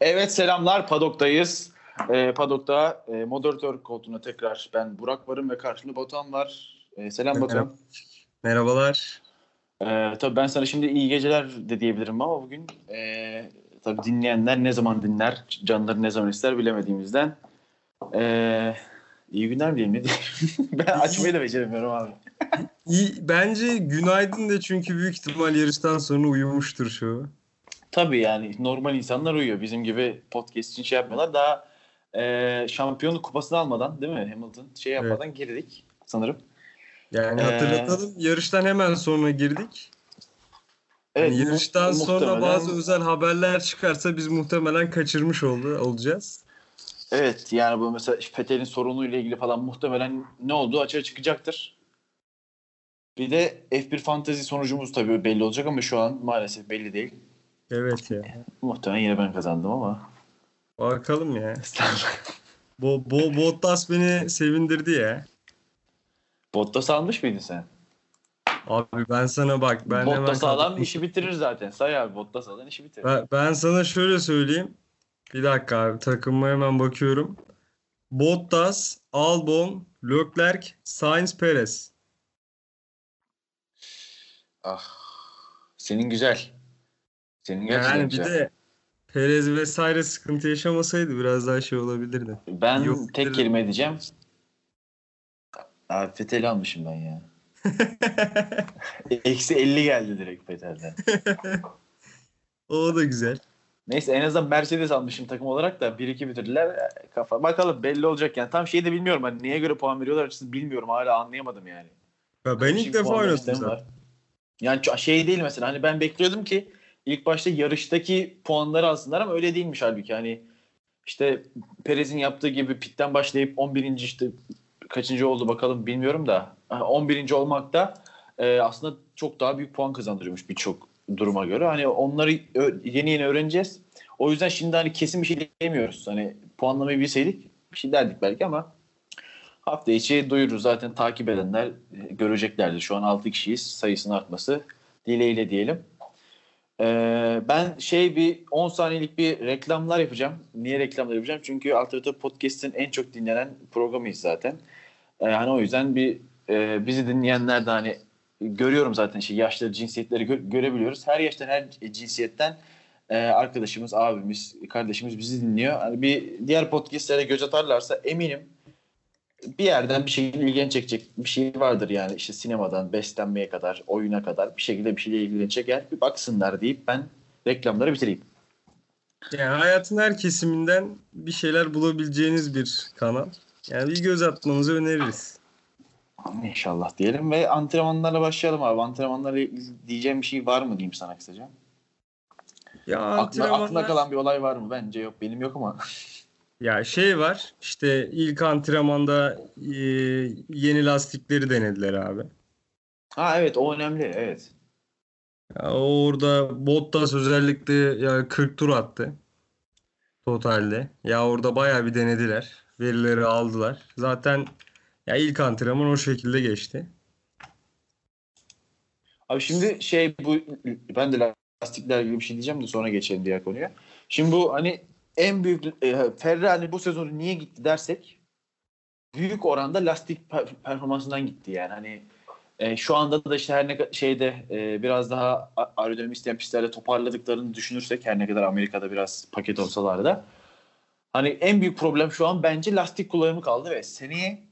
Evet selamlar Padok'tayız. Ee, Padok'ta e, moderatör koltuğuna tekrar ben Burak varım ve karşımda Batuhan var. Ee, selam Batuhan. Merhabalar. Ee, tabii ben sana şimdi iyi geceler de diyebilirim ama bugün e, tabii dinleyenler ne zaman dinler, canları ne zaman ister bilemediğimizden e, iyi günler diyeyim ne diyeyim. ben açmayı da beceremiyorum abi. İyi, bence günaydın de çünkü büyük ihtimal yarıştan sonra uyumuştur şu. Tabii yani normal insanlar uyuyor. Bizim gibi podcast için şey yapmıyorlar. Daha e, şampiyonluk kupasını almadan değil mi Hamilton şey yapmadan girdik sanırım. Yani hatırlatalım yarıştan hemen sonra girdik. Evet, Yani yarıştan sonra bazı özel haberler çıkarsa biz muhtemelen kaçırmış oldu, olacağız. Evet yani bu mesela Fethel'in sorunuyla ilgili falan muhtemelen ne olduğu açığa çıkacaktır. Bir de F1 Fantasy sonucumuz tabii belli olacak ama şu an maalesef belli değil. Evet ya. Muhtemelen yine ben kazandım ama. Bakalım ya. Bo, Bo, Bottas beni sevindirdi ya. Bottas almış mıydın sen? Abi ben sana bak ben hemen Bottas alan kalktım. işi bitirir zaten. Say abi Bottas alan işi bitirir. Ben, ben sana şöyle söyleyeyim. Bir dakika abi takımıma hemen bakıyorum. Bottas, Albon, Leclerc, Sainz, Perez. Ah. Senin güzel. Senin Yani bir de Perez vesaire sıkıntı yaşamasaydı biraz daha şey olabilirdi. Ben Yok, tek kelime diyeceğim. Abi Fethel'i almışım ben ya. Eksi 50 geldi direkt Fethel'den. o da güzel. Neyse en azından Mercedes almışım takım olarak da 1-2 bitirdiler. Kafa. Bakalım belli olacak yani. Tam şeyi de bilmiyorum. Hani neye göre puan veriyorlar açıkçası bilmiyorum. Hala anlayamadım yani. Ya ben ilk Şimdi defa oynadım zaten. var. Yani şey değil mesela hani ben bekliyordum ki ilk başta yarıştaki puanları alsınlar ama öyle değilmiş halbuki. Hani işte Perez'in yaptığı gibi pitten başlayıp 11. işte kaçıncı oldu bakalım bilmiyorum da ha, 11. olmak da e, aslında çok daha büyük puan kazandırıyormuş birçok duruma göre. Hani onları yeni yeni öğreneceğiz. O yüzden şimdi hani kesin bir şey diyemiyoruz. Hani puanlamayı bilseydik bir şey derdik belki ama hafta içi duyururuz. Zaten takip edenler e, göreceklerdir. Şu an 6 kişiyiz. Sayısının artması dileğiyle diyelim. Ee, ben şey bir 10 saniyelik bir reklamlar yapacağım. Niye reklamlar yapacağım? Çünkü Alternatif Podcast'in en çok dinlenen programıyız zaten. Ee, hani o yüzden bir e, bizi dinleyenler de hani görüyorum zaten şey yaşları, cinsiyetleri gö- görebiliyoruz. Her yaştan, her cinsiyetten e, arkadaşımız, abimiz, kardeşimiz bizi dinliyor. Hani bir diğer podcastlere göz atarlarsa eminim bir yerden bir şekilde ilgini çekecek bir şey vardır yani işte sinemadan beslenmeye kadar oyuna kadar bir şekilde bir şeyle ilgini çeker bir baksınlar deyip ben reklamları bitireyim. Yani hayatın her kesiminden bir şeyler bulabileceğiniz bir kanal. Yani bir göz atmanızı öneririz. İnşallah diyelim ve antrenmanlarla başlayalım abi. Antrenmanlarla ilgili diyeceğim bir şey var mı diyeyim sana kısaca. Ya Aklına, antrenmanlar... aklına kalan bir olay var mı? Bence yok. Benim yok ama. Ya şey var işte ilk antrenmanda e, yeni lastikleri denediler abi. ha evet o önemli evet. Ya orada Bottas özellikle ya 40 tur attı totalde. Ya orada bayağı bir denediler. Verileri aldılar. Zaten ya ilk antrenman o şekilde geçti. Abi şimdi şey bu ben de lastikler gibi bir şey diyeceğim de sonra geçelim diğer konuya. Şimdi bu hani en büyük e, Ferrari bu sezonu niye gitti dersek büyük oranda lastik per- performansından gitti yani. Hani e, şu anda da işte her ne şeyde e, biraz daha aerodinamik isteyen pistlerde toparladıklarını düşünürsek her ne kadar Amerika'da biraz paket olsalar da hani en büyük problem şu an bence lastik kullanımı kaldı ve seneye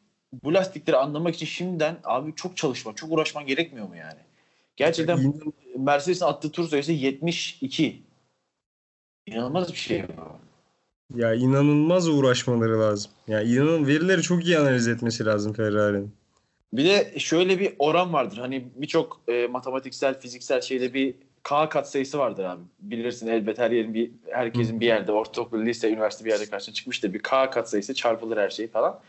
bu lastikleri anlamak için şimdiden abi çok çalışma, çok uğraşman gerekmiyor mu yani? Gerçekten Mercedes'in attığı tur sayısı 72. İnanılmaz bir şey bu. Ya inanılmaz uğraşmaları lazım. Ya inanın verileri çok iyi analiz etmesi lazım Ferrari'nin. Bir de şöyle bir oran vardır. Hani birçok e, matematiksel, fiziksel şeyde bir K katsayısı vardır abi. Bilirsin elbet her yerin bir herkesin bir yerde ortaokul, lise, üniversite bir yerde karşına çıkmıştır. Bir K katsayısı çarpılır her şey falan.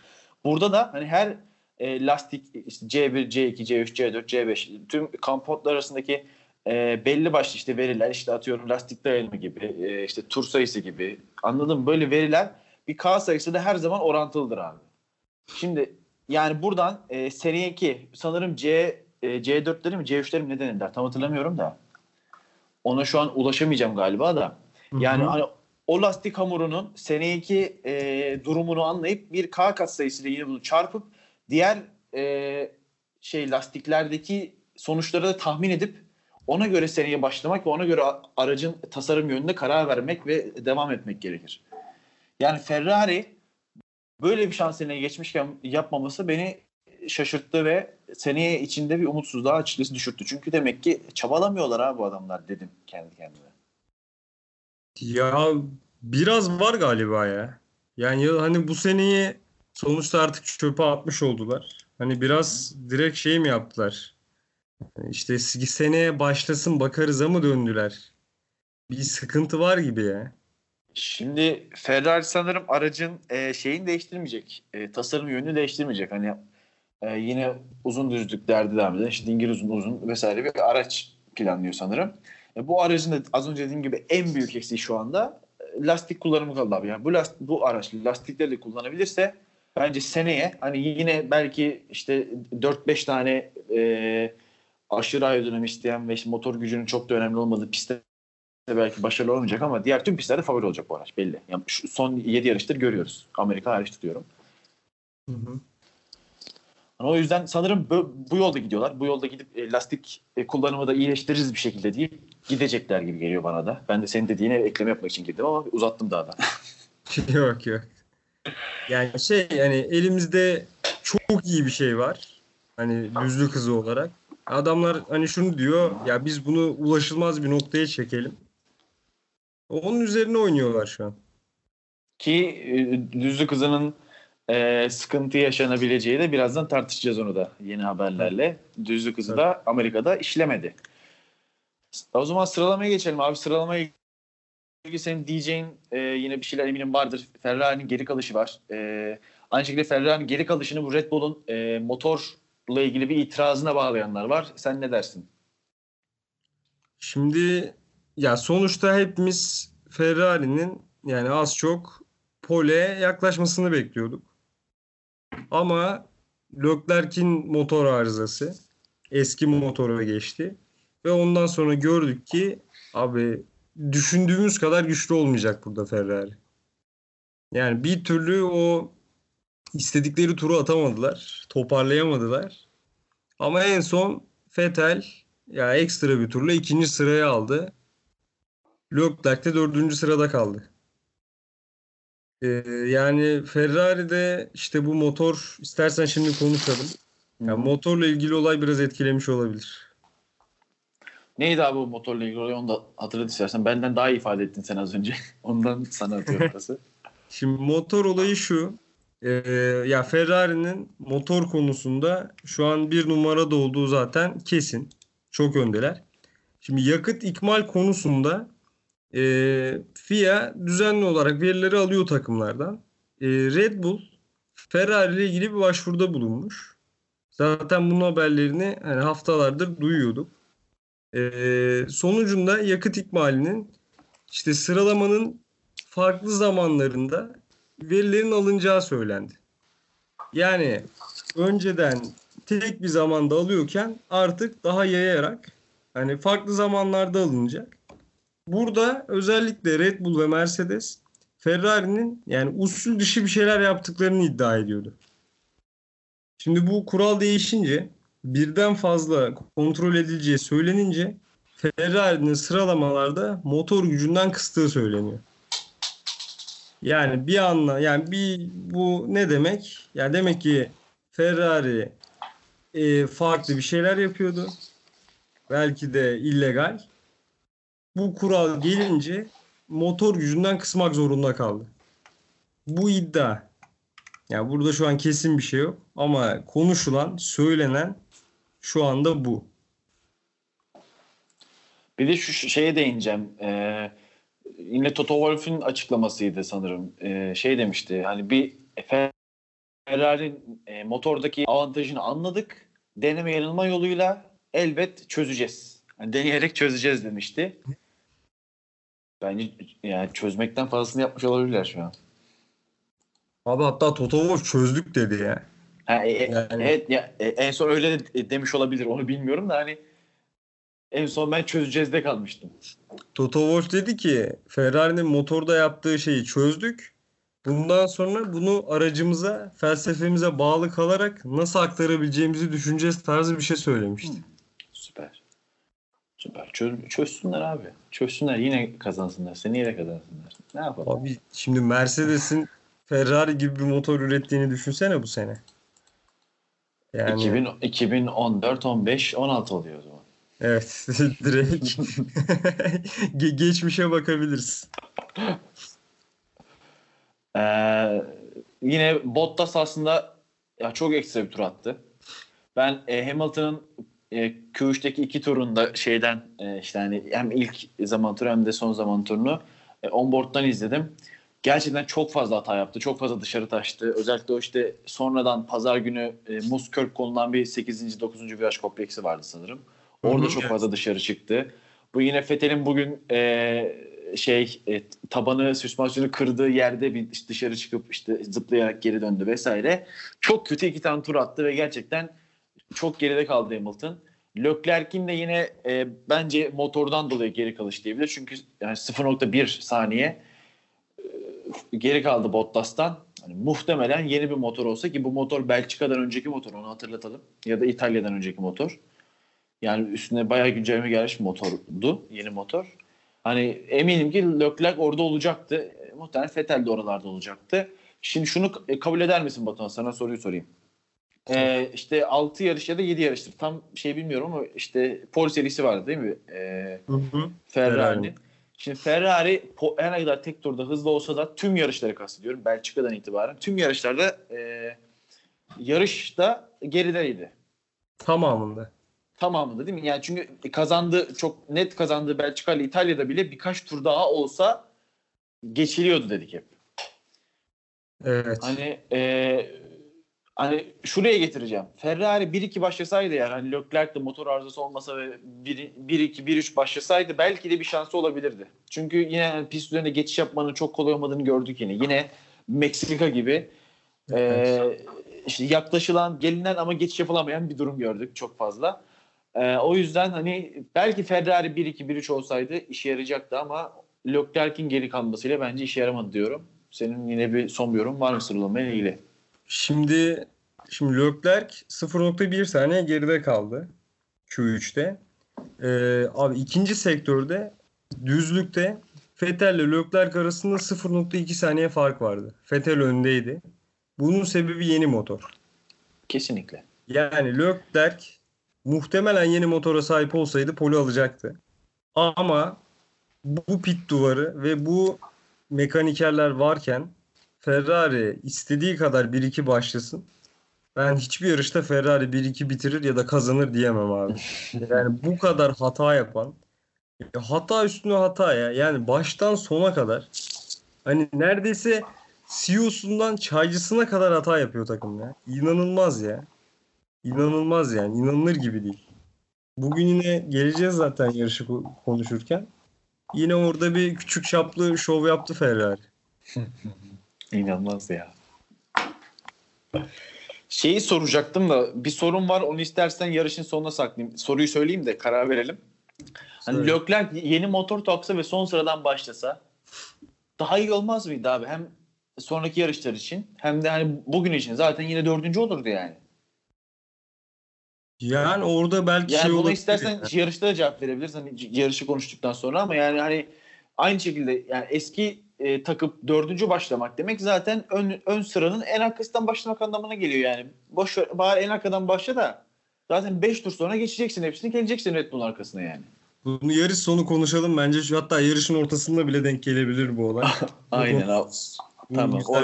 Burada da hani her e, lastik işte C1, C2, C3, C4, C5 tüm kampotlar arasındaki e, belli başlı işte veriler işte atıyorum lastik dayanımı gibi e, işte tur sayısı gibi anladın mı? Böyle veriler bir K sayısı da her zaman orantılıdır abi. Şimdi yani buradan e, seneyeki sanırım C e, C4'leri mi C3'leri mi ne denirler tam hatırlamıyorum da ona şu an ulaşamayacağım galiba da. Yani hani o lastik hamurunun seneki e, durumunu anlayıp bir K katsayısıyla yine bunu çarpıp diğer e, şey lastiklerdeki sonuçları da tahmin edip ona göre seneye başlamak ve ona göre aracın tasarım yönünde karar vermek ve devam etmek gerekir. Yani Ferrari böyle bir şans eline geçmişken yapmaması beni şaşırttı ve seneye içinde bir umutsuzluğa açıkçası düşürttü. Çünkü demek ki çabalamıyorlar ha bu adamlar dedim kendi kendime. Ya biraz var galiba ya. Yani ya hani bu seneyi sonuçta artık çöpe atmış oldular. Hani biraz direkt şey mi yaptılar? İşte seneye başlasın bakarız mı döndüler? Bir sıkıntı var gibi ya. Şimdi Ferrari sanırım aracın e, şeyini değiştirmeyecek. E, tasarım yönünü değiştirmeyecek. Hani e, yine uzun düzlüklerde devam eden işte dingil uzun uzun vesaire bir araç planlıyor sanırım. E, bu aracın da az önce dediğim gibi en büyük eksiği şu anda e, lastik kullanımı kaldı abi. Yani bu last, bu araç lastikleri de kullanabilirse bence seneye hani yine belki işte 4-5 tane e, aşırı aerodinamik isteyen ve işte motor gücünün çok da önemli olmadığı pistte belki başarılı olmayacak ama diğer tüm pistlerde favori olacak bu araç belli. Yani şu son 7 yarıştır görüyoruz. Amerika hariç tutuyorum. Hı hı. Yani o yüzden sanırım bu, bu yolda gidiyorlar. Bu yolda gidip e, lastik e, kullanımı da iyileştiririz bir şekilde değil. Gidecekler gibi geliyor bana da. Ben de senin dediğine ekleme yapmak için girdim ama uzattım daha da. yok yok. Yani şey yani elimizde çok iyi bir şey var. Hani düzlük hızı olarak. Adamlar hani şunu diyor ya biz bunu ulaşılmaz bir noktaya çekelim. Onun üzerine oynuyorlar şu an. Ki e, düzlük hızının e, sıkıntı yaşanabileceği de birazdan tartışacağız onu da yeni haberlerle. Düzlük hızı evet. da Amerika'da işlemedi. O zaman sıralamaya geçelim abi. Sıralamaya ilgili senin diyeceğin e, yine bir şeyler eminim vardır. Ferrari'nin geri kalışı var. E, aynı şekilde Ferrari'nin geri kalışını bu Red Bull'un e, motorla ilgili bir itirazına bağlayanlar var. Sen ne dersin? Şimdi ya sonuçta hepimiz Ferrari'nin yani az çok pole yaklaşmasını bekliyorduk. Ama Leclerc'in motor arızası eski motora geçti. Ve ondan sonra gördük ki abi düşündüğümüz kadar güçlü olmayacak burada Ferrari. Yani bir türlü o istedikleri turu atamadılar. Toparlayamadılar. Ama en son Vettel ya ekstra bir turla ikinci sıraya aldı. Leclerc de dördüncü sırada kaldı. Ee, yani Ferrari'de işte bu motor istersen şimdi konuşalım. Yani motorla ilgili olay biraz etkilemiş olabilir. Neydi abi bu motorla ilgili olay onu da hatırlat istersen. Benden daha iyi ifade ettin sen az önce. Ondan sana atıyorum pası. Şimdi motor olayı şu. E, ya Ferrari'nin motor konusunda şu an bir numarada olduğu zaten kesin. Çok öndeler. Şimdi yakıt ikmal konusunda e, FIA düzenli olarak verileri alıyor takımlardan. E, Red Bull Ferrari ile ilgili bir başvuruda bulunmuş. Zaten bunun haberlerini hani haftalardır duyuyorduk. E, sonucunda yakıt ikmalinin işte sıralamanın farklı zamanlarında verilerin alınacağı söylendi. Yani önceden tek bir zamanda alıyorken artık daha yayarak hani farklı zamanlarda alınacak. Burada özellikle Red Bull ve Mercedes Ferrari'nin yani usul dışı bir şeyler yaptıklarını iddia ediyordu. Şimdi bu kural değişince birden fazla kontrol edileceği söylenince Ferrari'nin sıralamalarda motor gücünden kıstığı söyleniyor. Yani bir anla yani bir bu ne demek? Yani demek ki Ferrari e, farklı bir şeyler yapıyordu. Belki de illegal bu kural gelince motor gücünden kısmak zorunda kaldı. Bu iddia. Yani burada şu an kesin bir şey yok ama konuşulan, söylenen şu anda bu. Bir de şu şeye değineceğim. Ee, yine Toto Wolff'ün açıklamasıydı sanırım. Ee, şey demişti. Hani bir Ferrari'nin e, motordaki avantajını anladık. Deneme yanılma yoluyla elbet çözeceğiz. Yani deneyerek çözeceğiz demişti. Bence yani çözmekten fazlasını yapmış olabilirler şu an. Abi hatta Toto Wolff çözdük dedi ya. Ha, e, e yani. Evet ya, e, en son öyle de demiş olabilir onu bilmiyorum da hani En son ben çözeceğiz de kalmıştım. Toto Wolff dedi ki Ferrari'nin motorda yaptığı şeyi çözdük. Bundan sonra bunu aracımıza, felsefemize bağlı kalarak nasıl aktarabileceğimizi düşüneceğiz tarzı bir şey söylemişti. Süper. Süper. Çöz, çözsünler abi. Çözsünler yine kazansınlar. Seneye kazansınlar. Ne yapalım? Abi şimdi Mercedes'in Ferrari gibi bir motor ürettiğini düşünsene bu sene. Yani 2000, 2014, 15, 16 oluyor o zaman. Evet direkt Ge- geçmişe bakabiliriz. Ee, yine Bottas aslında ya çok ekstra bir tur attı. Ben e, Hamilton'ın e, Q3'teki iki turunda şeyden e, işte hani hem ilk zaman turu hem de son zaman turunu e, onboard'dan izledim. Gerçekten çok fazla hata yaptı. Çok fazla dışarı taştı. Özellikle o işte sonradan pazar günü e, Muskörk konulan bir 8. 9. viraj kompleksi vardı sanırım. Orada Hı hı. çok fazla dışarı çıktı. Bu yine Fethel'in bugün e, şey e, tabanı süspansiyonu kırdığı yerde bir dışarı çıkıp işte zıplayarak geri döndü vesaire. Çok kötü iki tane tur attı ve gerçekten çok geride kaldı Hamilton. Leclerc'in de yine e, bence motordan dolayı geri kalış diyebilir. Çünkü yani 0.1 saniye e, geri kaldı Bottas'tan. Hani muhtemelen yeni bir motor olsa ki bu motor Belçika'dan önceki motor onu hatırlatalım. Ya da İtalya'dan önceki motor. Yani üstüne bayağı güncelleme gelmiş motordu. Yeni motor. Hani eminim ki Leclerc orada olacaktı. E, muhtemelen Vettel de oralarda olacaktı. Şimdi şunu e, kabul eder misin Batuhan? Sana soruyu sorayım. Ee, işte 6 yarış ya da 7 yarıştır. Tam şey bilmiyorum ama işte Pol serisi vardı değil mi? Ee, Ferrari'nin. Ferrari. Şimdi Ferrari her ne kadar tek turda hızlı olsa da tüm yarışları kastediyorum. Belçika'dan itibaren tüm yarışlarda e, yarışta gerideydi. Tamamında. Tamamında değil mi? Yani çünkü kazandı çok net kazandığı Belçika ile İtalya'da bile birkaç tur daha olsa geçiliyordu dedik hep. Evet. Hani e, hani şuraya getireceğim. Ferrari 1-2 başlasaydı yani hani Leclerc de motor arızası olmasa ve 1-2-1-3 başlasaydı belki de bir şansı olabilirdi. Çünkü yine pist üzerinde geçiş yapmanın çok kolay olmadığını gördük yine. Yine Meksika gibi e, işte yaklaşılan, gelinen ama geçiş yapılamayan bir durum gördük çok fazla. E, o yüzden hani belki Ferrari 1-2-1-3 olsaydı işe yarayacaktı ama Leclerc'in geri kalmasıyla bence işe yaramadı diyorum. Senin yine bir son bir yorum var mı sıralama ile ilgili? Şimdi şimdi Leclerc 0.1 saniye geride kaldı Q3'te. Ee, abi ikinci sektörde düzlükte Vettel ile Leclerc arasında 0.2 saniye fark vardı. Vettel öndeydi. Bunun sebebi yeni motor. Kesinlikle. Yani Leclerc muhtemelen yeni motora sahip olsaydı poli alacaktı. Ama bu pit duvarı ve bu mekanikerler varken Ferrari istediği kadar 1-2 başlasın. Ben hiçbir yarışta Ferrari 1-2 bitirir ya da kazanır diyemem abi. Yani bu kadar hata yapan ya hata üstüne hata ya. Yani baştan sona kadar hani neredeyse CEO'sundan çaycısına kadar hata yapıyor takım ya. İnanılmaz ya. İnanılmaz yani. İnanılır gibi değil. Bugün yine geleceğiz zaten yarışı ko- konuşurken. Yine orada bir küçük çaplı şov yaptı Ferrari. İnanılmaz ya. Şeyi soracaktım da bir sorun var onu istersen yarışın sonuna saklayayım. Soruyu söyleyeyim de karar verelim. Hani. Leclerc yeni motor taksa ve son sıradan başlasa daha iyi olmaz mıydı abi? Hem sonraki yarışlar için hem de hani bugün için zaten yine dördüncü olurdu yani. Yani orada belki Yani şey buna istersen yani. yarışta da cevap verebiliriz. Hani yarışı konuştuktan sonra ama yani hani aynı şekilde yani eski e, takıp dördüncü başlamak demek zaten ön, ön sıranın en arkasından başlamak anlamına geliyor yani. Boş ver, bari en arkadan başla da zaten 5 tur sonra geçeceksin hepsini geleceksin Red Bull'un arkasına yani. Bunu yarış sonu konuşalım. Bence şu hatta yarışın ortasında bile denk gelebilir bu olay. Aynen abi. Tamam. O,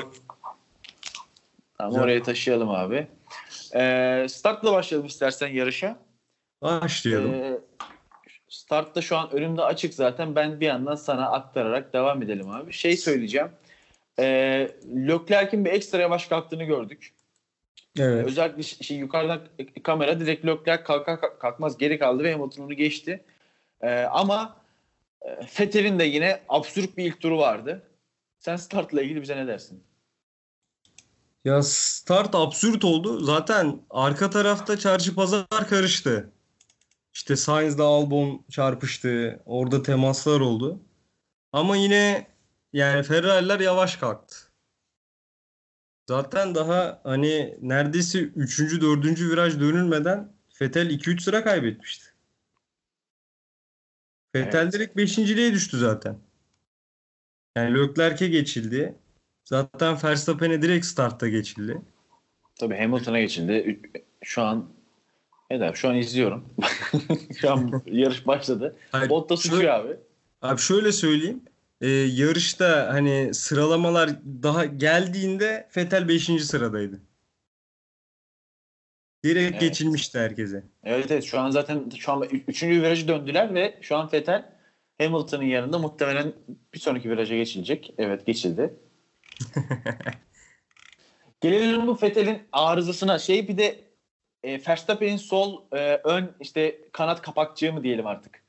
Güzel. oraya taşıyalım abi. Ee, startla başlayalım istersen yarışa. Başlayalım. Ee, startta şu an önümde açık zaten. Ben bir yandan sana aktararak devam edelim abi. Şey söyleyeceğim. Ee, Leclerc'in bir ekstra yavaş kalktığını gördük. evet. Özellikle şey, yukarıdan kamera direkt Leclerc kalkar kalk- kalkmaz geri kaldı ve Hamilton onu geçti. Ee, ama e, Vettel'in de yine absürt bir ilk turu vardı. Sen startla ilgili bize ne dersin? Ya start absürt oldu. Zaten arka tarafta çarşı pazar karıştı. İşte Sainz'la Albon çarpıştı. Orada temaslar oldu. Ama yine yani Ferrari'ler yavaş kalktı. Zaten daha hani neredeyse 3. 4. viraj dönülmeden Vettel 2-3 sıra kaybetmişti. Vettel Evet. direkt 5.liğe düştü zaten. Yani Leclerc'e geçildi. Zaten Verstappen'e direkt startta geçildi. Tabii Hamilton'a geçildi. Şu an evet abi şu an izliyorum. şu an yarış başladı. Hayır, Bottas uçuyor abi. Abi şöyle söyleyeyim. Ee, yarışta hani sıralamalar daha geldiğinde Vettel 5. sıradaydı. Direkt Evet. geçilmişti herkese. Evet evet şu an zaten şu an ü- üçüncü virajı döndüler ve şu an Vettel Hamilton'ın yanında muhtemelen bir sonraki viraja geçilecek. Evet geçildi. Gelelim bu Vettel'in arızasına. Şey bir de e, Verstappen'in sol e, ön işte kanat kapakçığı mı diyelim artık.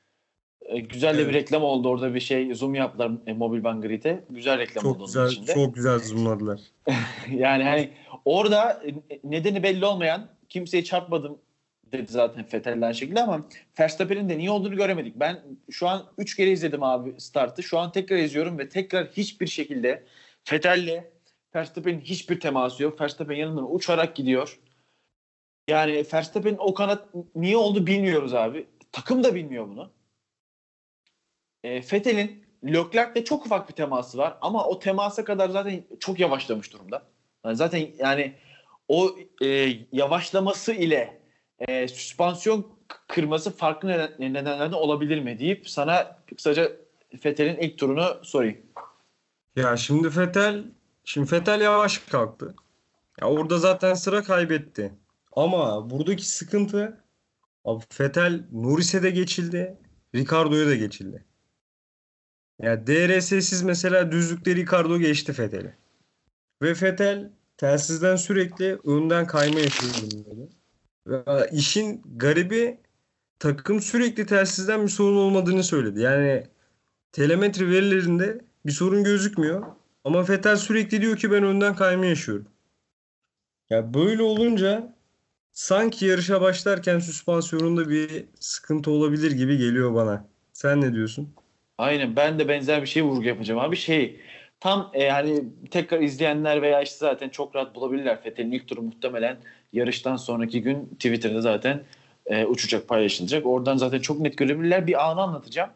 E, güzel de bir Evet. reklam oldu orada bir şey zoom yaptılar e, Mobil Van Grid'e. Güzel reklam Çok oldu onun güzel, içinde. çok güzel zoomladılar. Yani hani orada e, nedeni belli olmayan kimseye çarpmadım dedi zaten Vettel'den aynı şekilde ama Verstappen'in de niye olduğunu göremedik. Ben şu an 3 kere izledim abi startı. Şu an tekrar izliyorum ve tekrar hiçbir şekilde Vettel'le Verstappen'in hiçbir teması yok. Verstappen yanından uçarak gidiyor. Yani Verstappen'in o kanat niye oldu bilmiyoruz abi. Takım da bilmiyor bunu. E, Vettel'in Leclerc'le çok ufak bir teması var ama o temasa kadar zaten çok yavaşlamış durumda. Yani zaten yani o e, yavaşlaması ile e, süspansiyon kırması farklı neden, nedenlerden olabilir mi deyip sana kısaca Vettel'in ilk turunu sorayım. Ya şimdi Vettel, şimdi Vettel yavaş kalktı. Ya orada zaten sıra kaybetti. Ama buradaki sıkıntı abi Vettel Norris'e de geçildi, Ricardo'ya da geçildi. Ya DRS'siz mesela düzlükte Ricardo geçti Vettel'i. Ve Vettel telsizden sürekli önden kayma yaşıyor böyle. Ve işin garibi takım sürekli telsizden bir sorun olmadığını söyledi. Yani telemetri verilerinde bir sorun gözükmüyor. Ama Vettel sürekli diyor ki ben önden kayma yaşıyorum. Ya böyle olunca sanki yarışa başlarken süspansiyonunda bir sıkıntı olabilir gibi geliyor bana. Sen ne diyorsun? Aynen ben de benzer bir şey vurgu yapacağım abi. Şey tam e, yani tekrar izleyenler veya işte zaten çok rahat bulabilirler. Vettel'in ilk turu muhtemelen yarıştan sonraki gün Twitter'da zaten e, uçacak paylaşılacak. Oradan zaten çok net görebilirler. Bir anı anlatacağım.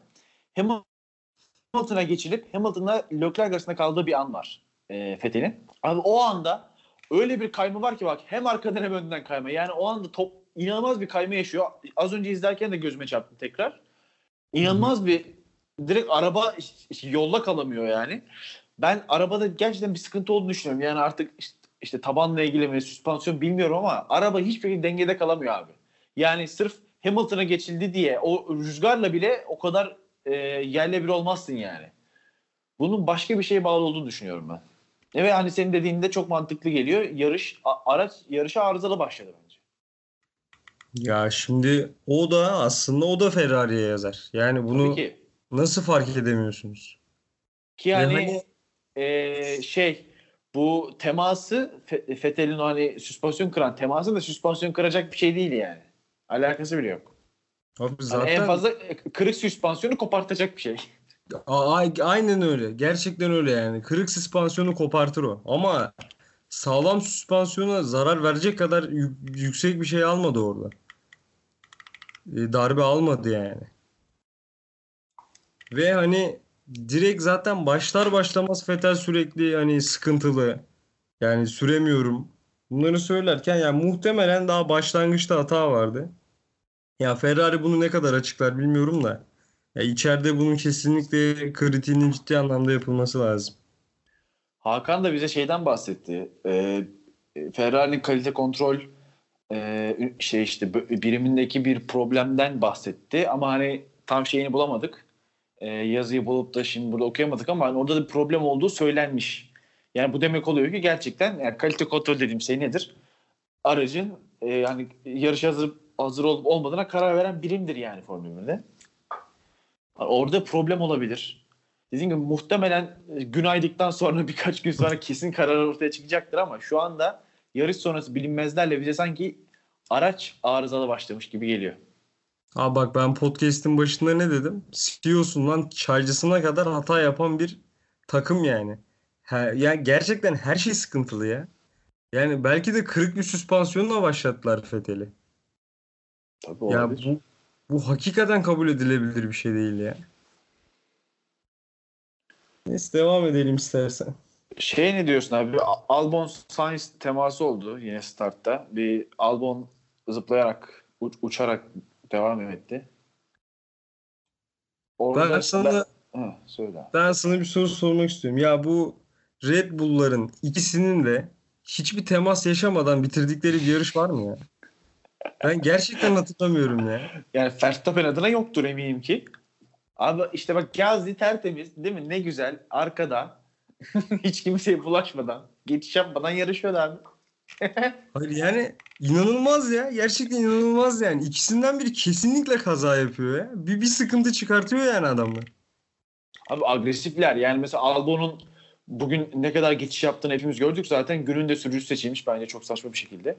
Hamilton'a geçilip Hamilton'la Leclerc arasında kaldığı bir an var e, Vettel'in. Abi o anda öyle bir kayma var ki bak hem arkadan hem önden kayma. Yani o anda top inanılmaz bir kayma yaşıyor. Az önce izlerken de gözüme çarptı tekrar. İnanılmaz bir direkt araba yolda kalamıyor yani. Ben arabada gerçekten bir sıkıntı olduğunu düşünüyorum. Yani artık işte, işte tabanla ilgili mi, süspansiyon bilmiyorum ama araba hiçbir şekilde dengede kalamıyor abi. Yani sırf Hamilton'a geçildi diye o rüzgarla bile o kadar e, yerle bir olmazsın yani. Bunun başka bir şeye bağlı olduğunu düşünüyorum ben. Ve hani senin dediğinde çok mantıklı geliyor. Yarış araç yarışa arızalı başladı bence. Ya şimdi o da aslında o da Ferrari'ye yazar. Yani bunu nasıl fark edemiyorsunuz? Ki yani hani- e, şey bu teması Fe- Vettel'in o hani süspansiyon kıran teması da süspansiyon kıracak bir şey değil yani. Alakası bile yok. Abi zaten en fazla e, kırık süspansiyonu kopartacak bir şey. A- aynen öyle. Gerçekten öyle yani. Kırık süspansiyonu kopartır o. Ama sağlam süspansiyona zarar verecek kadar yü- yüksek bir şey almadı orada. E, darbe almadı yani. Ve hani direkt zaten başlar başlamaz Vettel sürekli hani sıkıntılı. Yani süremiyorum. Bunları söylerken yani muhtemelen daha başlangıçta hata vardı. Ya Ferrari bunu ne kadar açıklar bilmiyorum da. Ya içeride bunun kesinlikle kritiğinin ciddi anlamda yapılması lazım. Hakan da bize şeyden bahsetti. Ee, Ferrari'nin kalite kontrol e, şey işte birimindeki bir problemden bahsetti ama hani tam şeyini bulamadık. Ee, yazıyı bulup da şimdi burada okuyamadık ama hani orada da bir problem olduğu söylenmiş. Yani bu demek oluyor ki gerçekten yani kalite kontrol dediğim şey nedir? Aracın e, yani yarış hazır hazır olup olmadığına karar veren birimdir yani Formula 1'de. Orada problem olabilir. Dediğim gibi muhtemelen e, gün aydıktan sonra birkaç gün sonra kesin karar ortaya çıkacaktır ama şu anda yarış sonrası bilinmezlerle bize sanki araç arızalı başlamış gibi geliyor. Abi bak ben podcast'in başında ne dedim? CEO'sundan çaycısına kadar hata yapan bir takım yani. Ha, ya gerçekten her şey sıkıntılı ya. Yani belki de kırık bir süspansiyonla başlattılar Fethel'i. Tabii Ya olabilir. bu bu hakikaten kabul edilebilir bir şey değil ya. Neyse devam edelim istersen. Şey ne diyorsun abi? Albon Sainz teması oldu yine startta. Bir Albon zıplayarak, uç- uçarak devam etti. Orada Ben sana Ha, söyle. ben sana bir soru sormak istiyorum. Ya bu Red Bull'ların ikisinin de hiçbir temas yaşamadan bitirdikleri bir yarış var mı ya? Ben gerçekten hatırlamıyorum ya. Yani Verstappen adına yoktur eminim ki. Abi işte bak Gazi tertemiz değil mi? Ne güzel. Arkada. Hiç kimseye bulaşmadan. Geçiş yapmadan yarışıyor abi. Hayır yani inanılmaz ya. Gerçekten inanılmaz yani. İkisinden biri kesinlikle kaza yapıyor ya. Bir, bir sıkıntı çıkartıyor yani adamlar. Abi agresifler. Yani mesela Albon'un bugün ne kadar geçiş yaptığını hepimiz gördük zaten. Günün de sürücüsü seçilmiş bence çok saçma bir şekilde.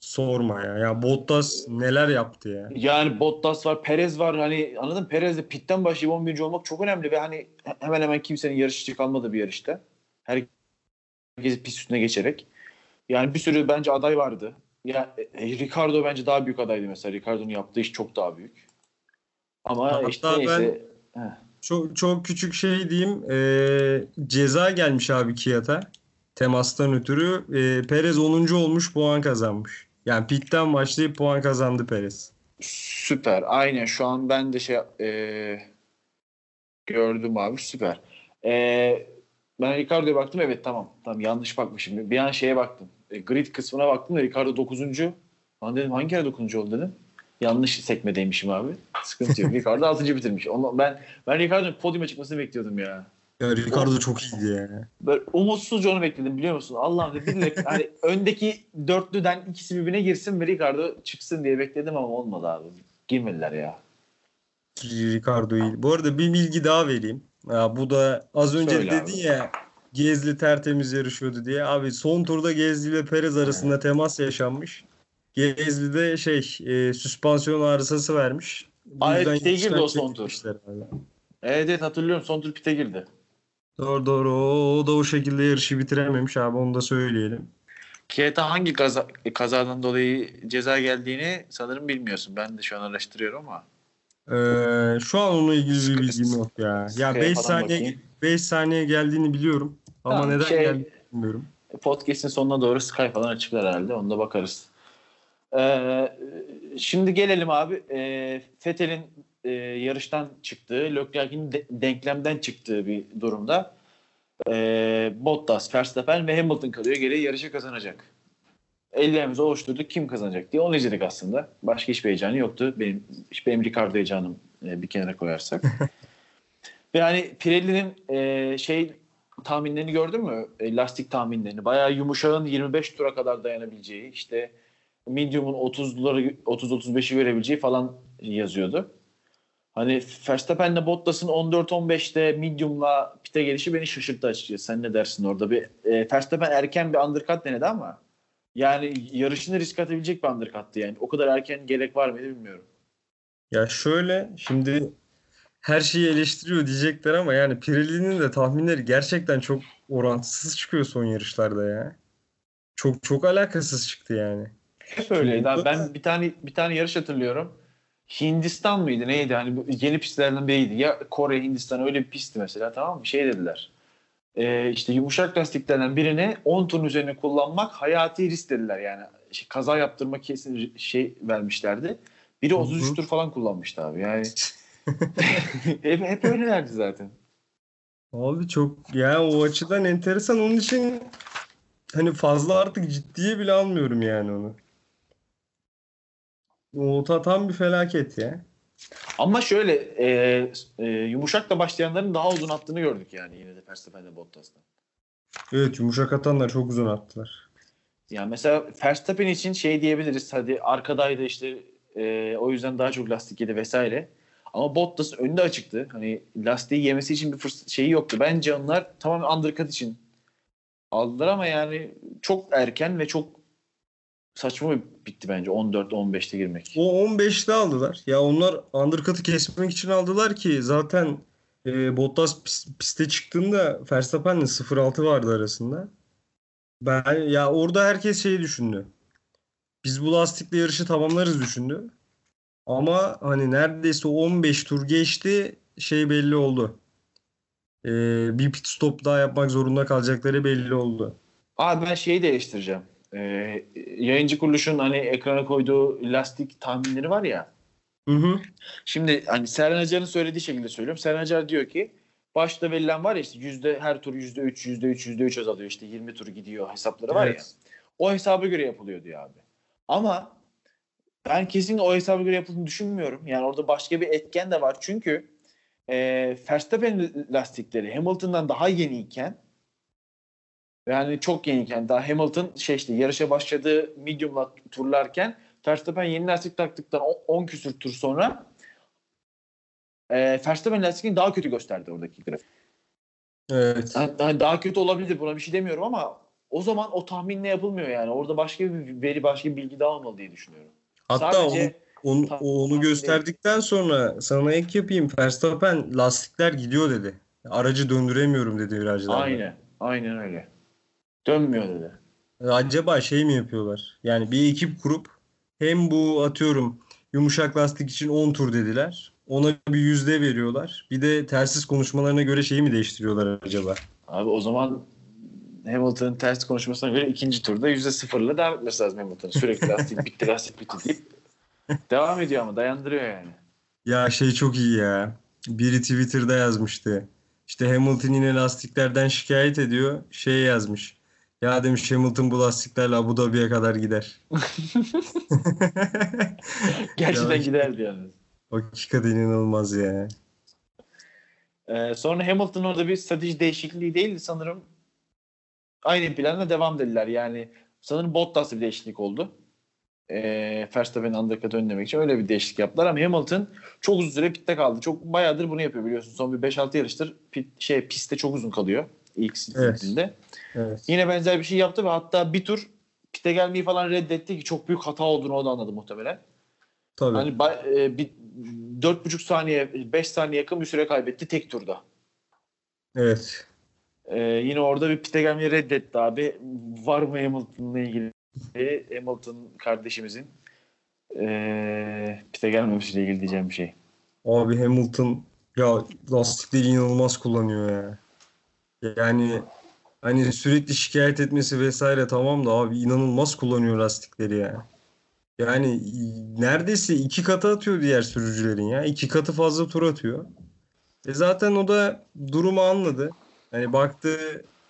Sorma ya. Ya Bottas neler yaptı ya. Yani Bottas var, Perez var. Hani anladın mı? Perez de pitten başlayıp 11. olmak çok önemli ve hani hemen hemen kimsenin yarışçı kalmadı bir yarışta. Herkes pist üstüne geçerek. Yani bir sürü bence aday vardı. Ya e, Ricardo bence daha büyük adaydı mesela. Ricardo'nun yaptığı iş çok daha büyük. Ama Hatta işte ben- neyse. Heh. Çok çok küçük şey diyeyim. Ee, ceza gelmiş abi Kiyat'a. Temastan ötürü. Ee, Perez 10. olmuş puan kazanmış. Yani pitten başlayıp puan kazandı Perez. Süper. Aynen şu an ben de şey e, gördüm abi süper. E, ben Ricardo'ya baktım evet tamam. Tamam yanlış bakmışım. Bir an şeye baktım. E, grid kısmına baktım da Ricardo 9. Lan dedim hangi kere 9. oldu dedim. Yanlış sekmedeymişim abi. Sıkıntı yok. Ricardo 6. bitirmiş. Onu, ben ben Ricardo'nun podyuma çıkmasını bekliyordum ya. Ya Ricardo çok iyiydi ya. Böyle umutsuzca onu bekledim biliyor musun? Allah'ım dedim birileri- hani öndeki dörtlüden ikisi birbirine girsin ve Ricardo çıksın diye bekledim ama olmadı abi. Girmediler ya. Ricardo iyi. Bu arada bir bilgi daha vereyim. Ya bu da az önce Söyle dedin abi. ya Gezli tertemiz yarışıyordu diye. Abi son turda Gezli ile Perez arasında temas yaşanmış. Gezli'de şey e, süspansiyon arızası vermiş. Pite girdi o son tur. Evet evet hatırlıyorum son tur pite girdi. Doğru doğru. O, da o şekilde yarışı bitirememiş abi onu da söyleyelim. Kiyata hangi kaza, kazadan dolayı ceza geldiğini sanırım bilmiyorsun. Ben de şu an araştırıyorum ama. Ee, şu an onunla ilgili bir bilgim yok ya. Ya Sky'a 5 falan saniye bakayım. 5 saniye geldiğini biliyorum. Ama Tamam, neden şey- geldiğini bilmiyorum. Podcast'in sonuna doğru Sky falan açıklar herhalde. Onda bakarız. Ee, şimdi gelelim abi. Ee, Fethel'in e, yarıştan çıktığı, Leclerc'in de- denklemden çıktığı bir durumda. Ee, Bottas, Verstappen ve Hamilton kalıyor. Geriye yarışı kazanacak. Ellerimizi oluşturduk. Kim kazanacak diye onu izledik aslında. Başka hiçbir heyecanı yoktu. Benim, benim Ricardo heyecanım e, bir kenara koyarsak. ve hani Pirelli'nin e, şey tahminlerini gördün mü? E, lastik tahminlerini. Bayağı yumuşağın 25 tura kadar dayanabileceği, işte medium'un 30'ları 30-35'i verebileceği falan yazıyordu. Hani Verstappen'le Bottas'ın 14-15'te medium'la pite gelişi beni şaşırttı açıkçası. Sen ne dersin orada? Bir e, Verstappen erken bir undercut denedi ama yani yarışını risk atabilecek bir undercut'tı yani. O kadar erken gerek var mıydı bilmiyorum. Ya şöyle şimdi her şeyi eleştiriyor diyecekler ama yani Pirelli'nin de tahminleri gerçekten çok orantısız çıkıyor son yarışlarda ya. Çok çok alakasız çıktı yani. Hep öyleydi abi. Ben bir tane bir tane yarış hatırlıyorum. Hindistan mıydı neydi hani yeni pistlerden biriydi. Ya Kore Hindistan öyle bir pistti mesela tamam mı? Şey dediler. Ee, işte yumuşak lastiklerden birini 10 turun üzerine kullanmak hayati risk dediler yani. Şey, kaza yaptırma kesin şey vermişlerdi. Biri Hı hı. 33 tur falan kullanmıştı abi. Yani hep, hep öylelerdi zaten. Abi çok ya o açıdan enteresan onun için hani fazla artık ciddiye bile almıyorum yani onu. O ta- tam bir felaket ya. Ama şöyle e, e, yumuşakla başlayanların daha uzun attığını gördük yani yine de Verstappen'le Bottas'tan. Evet yumuşak atanlar çok uzun attılar. Yani mesela Verstappen için şey diyebiliriz hadi arkadaydı işte e, o yüzden daha çok lastik yedi vesaire. Ama Bottas önünde açıktı. Hani lastiği yemesi için bir fırsat şeyi yoktu. Bence onlar tamamen undercut için aldılar ama yani çok erken ve çok saçma bitti bence 14-15'te girmek. O 15'te aldılar. Ya onlar undercut'ı kesmek için aldılar ki zaten e, Bottas pis- piste çıktığında Verstappen'le 0.6 vardı arasında. Ben ya orada herkes şeyi düşündü. Biz bu lastikle yarışı tamamlarız düşündü. Ama hani neredeyse 15 tur geçti şey belli oldu. E, bir pit stop daha yapmak zorunda kalacakları belli oldu. Abi ben şeyi de Ee, yayıncı kuruluşun hani ekrana koyduğu lastik tahminleri var ya. Hı hı. Şimdi hani Serhan Acar'ın söylediği şekilde söylüyorum. Serhan Acar diyor ki başta verilen var ya işte yüzde her tur yüzde üç, yüzde üç, yüzde üç azalıyor işte 20 tur gidiyor hesapları var ya. Evet. O hesaba göre yapılıyor diyor abi. Ama ben kesinlikle o hesaba göre yapıldığını düşünmüyorum. Yani orada başka bir etken de var. Çünkü e, Verstappen lastikleri Hamilton'dan daha yeniyken yani çok yeniyken daha Hamilton şey işte yarışa başladığı medium'la turlarken Verstappen yeni lastik taktıktan 10 küsür tur sonra e, Verstappen lastiğini daha kötü gösterdi oradaki grafik. Evet. Yani- daha kötü olabilir buna bir şey demiyorum ama o zaman o tahminle yapılmıyor yani. Orada başka bir veri, başka bir bilgi daha olmalı diye düşünüyorum. Hatta Sadece Onu, onu tam gösterdikten sonra sana ek yapayım. Verstappen lastikler gidiyor dedi. Aracı döndüremiyorum dedi virajlarda. aynen, aynen öyle. Dönmüyor dedi. Acaba şey mi yapıyorlar? Yani bir ekip kurup hem bu atıyorum yumuşak lastik için 10 tur dediler. Ona bir yüzde veriyorlar. Bir de telsiz konuşmalarına göre şeyi mi değiştiriyorlar acaba? Abi o zaman Hamilton'ın ters konuşmasına göre ikinci turda yüzde sıfırla devam etmesi lazım Hamilton'ın. Sürekli lastik bitti, lastik bitti deyip devam ediyor ama dayandırıyor yani. Ya şey çok iyi ya. Biri Twitter'da yazmıştı. İşte Hamilton yine lastiklerden şikayet ediyor. Şey yazmış. Ya demiş Hamilton bu lastiklerle Abu Dhabi'ye kadar gider. Gerçekten Ya. giderdi yani. Hakikaten inanılmaz ya. Ee, sonra Hamilton orada bir strateji değişikliği değildi sanırım. Aynı planla devam dediler. Yani sanırım Bottas'ta bir değişiklik oldu. Ee, Verstappen'in undercut'ı önlemek için öyle bir değişiklik yaptılar ama Hamilton çok uzun süre pitte kaldı. Çok bayağıdır bunu yapıyor biliyorsun. Son bir 5-6 yarıştır pit, şey pistte çok uzun kalıyor ilk Evet. stilinde. Evet. Yine benzer bir şey yaptı ve hatta bir tur pite gelmeyi falan reddetti ki çok büyük hata olduğunu o da anladı muhtemelen. Tabii. Hani e, bir 4,5 saniye 5 saniye yakın bir süre kaybetti tek turda. Evet. Ee, yine orada bir pite gelmeyi reddetti abi. Var mı Hamilton'la ilgili? Hamilton kardeşimizin ee, pite gelmemesiyle ilgili diyeceğim bir şey. Abi Hamilton ya lastikleri inanılmaz kullanıyor ya. Yani hani sürekli şikayet etmesi vesaire tamam da abi inanılmaz kullanıyor lastikleri ya. Yani neredeyse iki katı atıyor diğer sürücülerin ya. İki katı fazla tur atıyor. E zaten o da durumu anladı. Hani baktı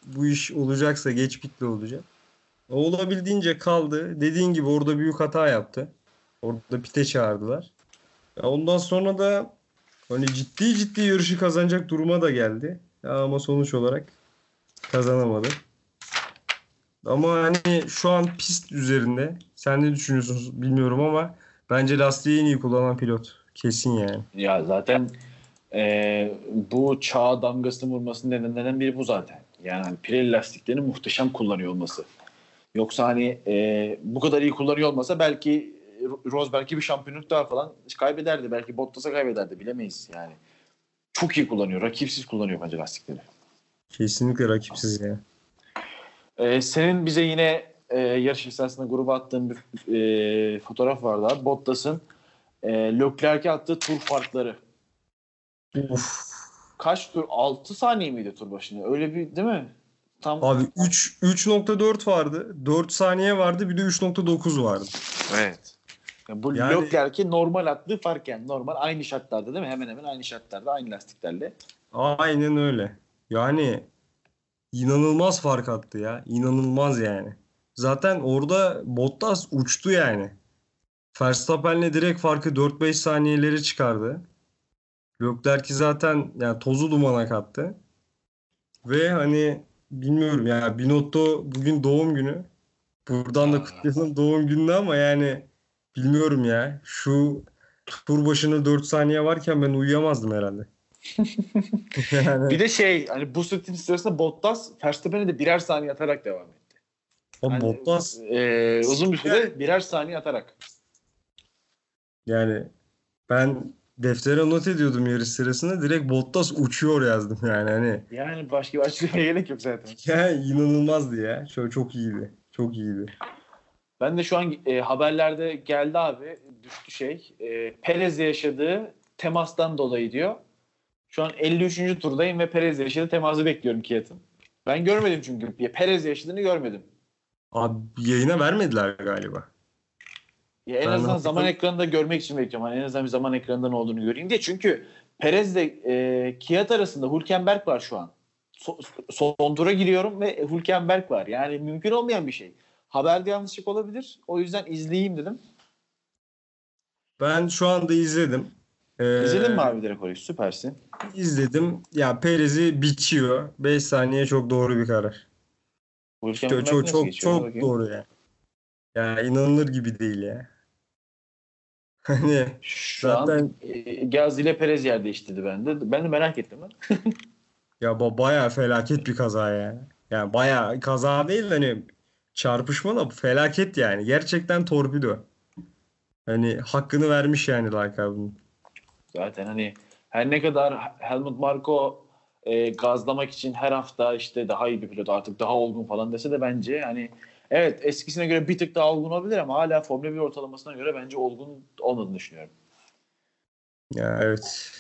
bu iş olacaksa geç pitli olacak. O olabildiğince kaldı. Dediğin gibi orada büyük hata yaptı. Orada pite çağırdılar. Ya ondan sonra da hani ciddi ciddi yarışı kazanacak duruma da geldi. Ama sonuç olarak kazanamadı. Ama hani şu an pist üzerinde sen ne düşünüyorsun bilmiyorum ama bence lastiği en iyi kullanan pilot. Kesin yani. Ya zaten ee, bu çağ damgasını vurmasının nedenlerinden biri bu zaten. Yani hani Pirelli lastiklerini muhteşem kullanıyor olması. Yoksa hani ee, bu kadar iyi kullanıyor olmasa belki Rosberg'i bir şampiyonluk daha falan kaybederdi. Belki Bottas'a kaybederdi. Bilemeyiz yani. Çok iyi kullanıyor. Rakipsiz kullanıyor bence lastikleri. Kesinlikle rakipsiz ya. Ee, senin bize yine e, yarış esnasında gruba attığın bir e, fotoğraf vardı abi. Bottas'ın e, Leclerc'e attığı tur farkları. Uf. Kaç tur? 6 saniye miydi tur başına? Öyle bir değil mi? Tam Abi 3 3.4 vardı. 4 saniye vardı. Bir de 3.9 vardı. Evet. Yani bu Yani- Leclerc'e normal attığı fark yani. Normal aynı şartlarda değil mi? Hemen hemen aynı şartlarda aynı lastiklerle. Aynen öyle. Yani inanılmaz fark attı ya. İnanılmaz yani. Zaten orada Bottas uçtu yani. Verstappen'le direkt farkı 4-5 saniyeleri çıkardı. Leclerc'i zaten yani tozu dumana kattı. Ve hani bilmiyorum ya Binotto bugün doğum günü. Buradan da kutlayalım doğum gününü ama yani bilmiyorum ya. Şu tur başına 4 saniye varken ben uyuyamazdım herhalde. yani Bir de şey hani bu sürtün sırasında Bottas Verstappen'e de birer saniye atarak devam etti. O Yani, Bottas e, uzun bir süre birer saniye atarak. yani ben deftere not ediyordum yarış sırasında direkt Bottas uçuyor yazdım yani hani Yani başka açıklamaya gerek yok zaten. ya inanılmazdı ya. Şöyle çok iyiydi. Çok iyiydi. Ben de şu an e, haberlerde geldi abi düştü şey. E, Perez'le yaşadığı temastan dolayı diyor. Şu an 53. turdayım ve Perez'le yaşadığı teması bekliyorum Kiat'ın. Ben görmedim çünkü. Ya, Perez'le yaşadığını görmedim. Abi yayına vermediler galiba. Ya en Ben azından zaman ekranında görmek için bekliyorum. Hani en azından bir zaman ekranında ne olduğunu göreyim diye. Çünkü Perez'le e, Kiat arasında Hülkenberg var şu an. So, son tura giriyorum ve Hülkenberg var. Yani mümkün olmayan bir şey. Haberde yanlışlık olabilir. O yüzden izleyeyim dedim. Ben şu anda izledim. Ee, İzledin mi abi direkt orayı? Süpersin. İzledim. Ya Perez'i biçiyor. 5 saniye çok doğru bir karar. Çok çok çok, çok Bakayım. doğru ya. Ya inanılır gibi değil ya. Hani Şu Zaten- an e, Gazi ile Perez yer değiştirdi bende. Ben de merak ettim. Lan. ya ba- bayağı felaket bir kaza ya. Yani bayağı kaza değil de hani çarpışma da felaket yani. Gerçekten torpido. Hani hakkını vermiş yani lakabının. Zaten hani her ne kadar Helmut Marko e, gazlamak için her hafta işte daha iyi bir pilot artık daha olgun falan dese de bence hani evet eskisine göre bir tık daha olgun olabilir ama hala Formula 1 ortalamasına göre bence olgun olmadığını düşünüyorum. Ya evet.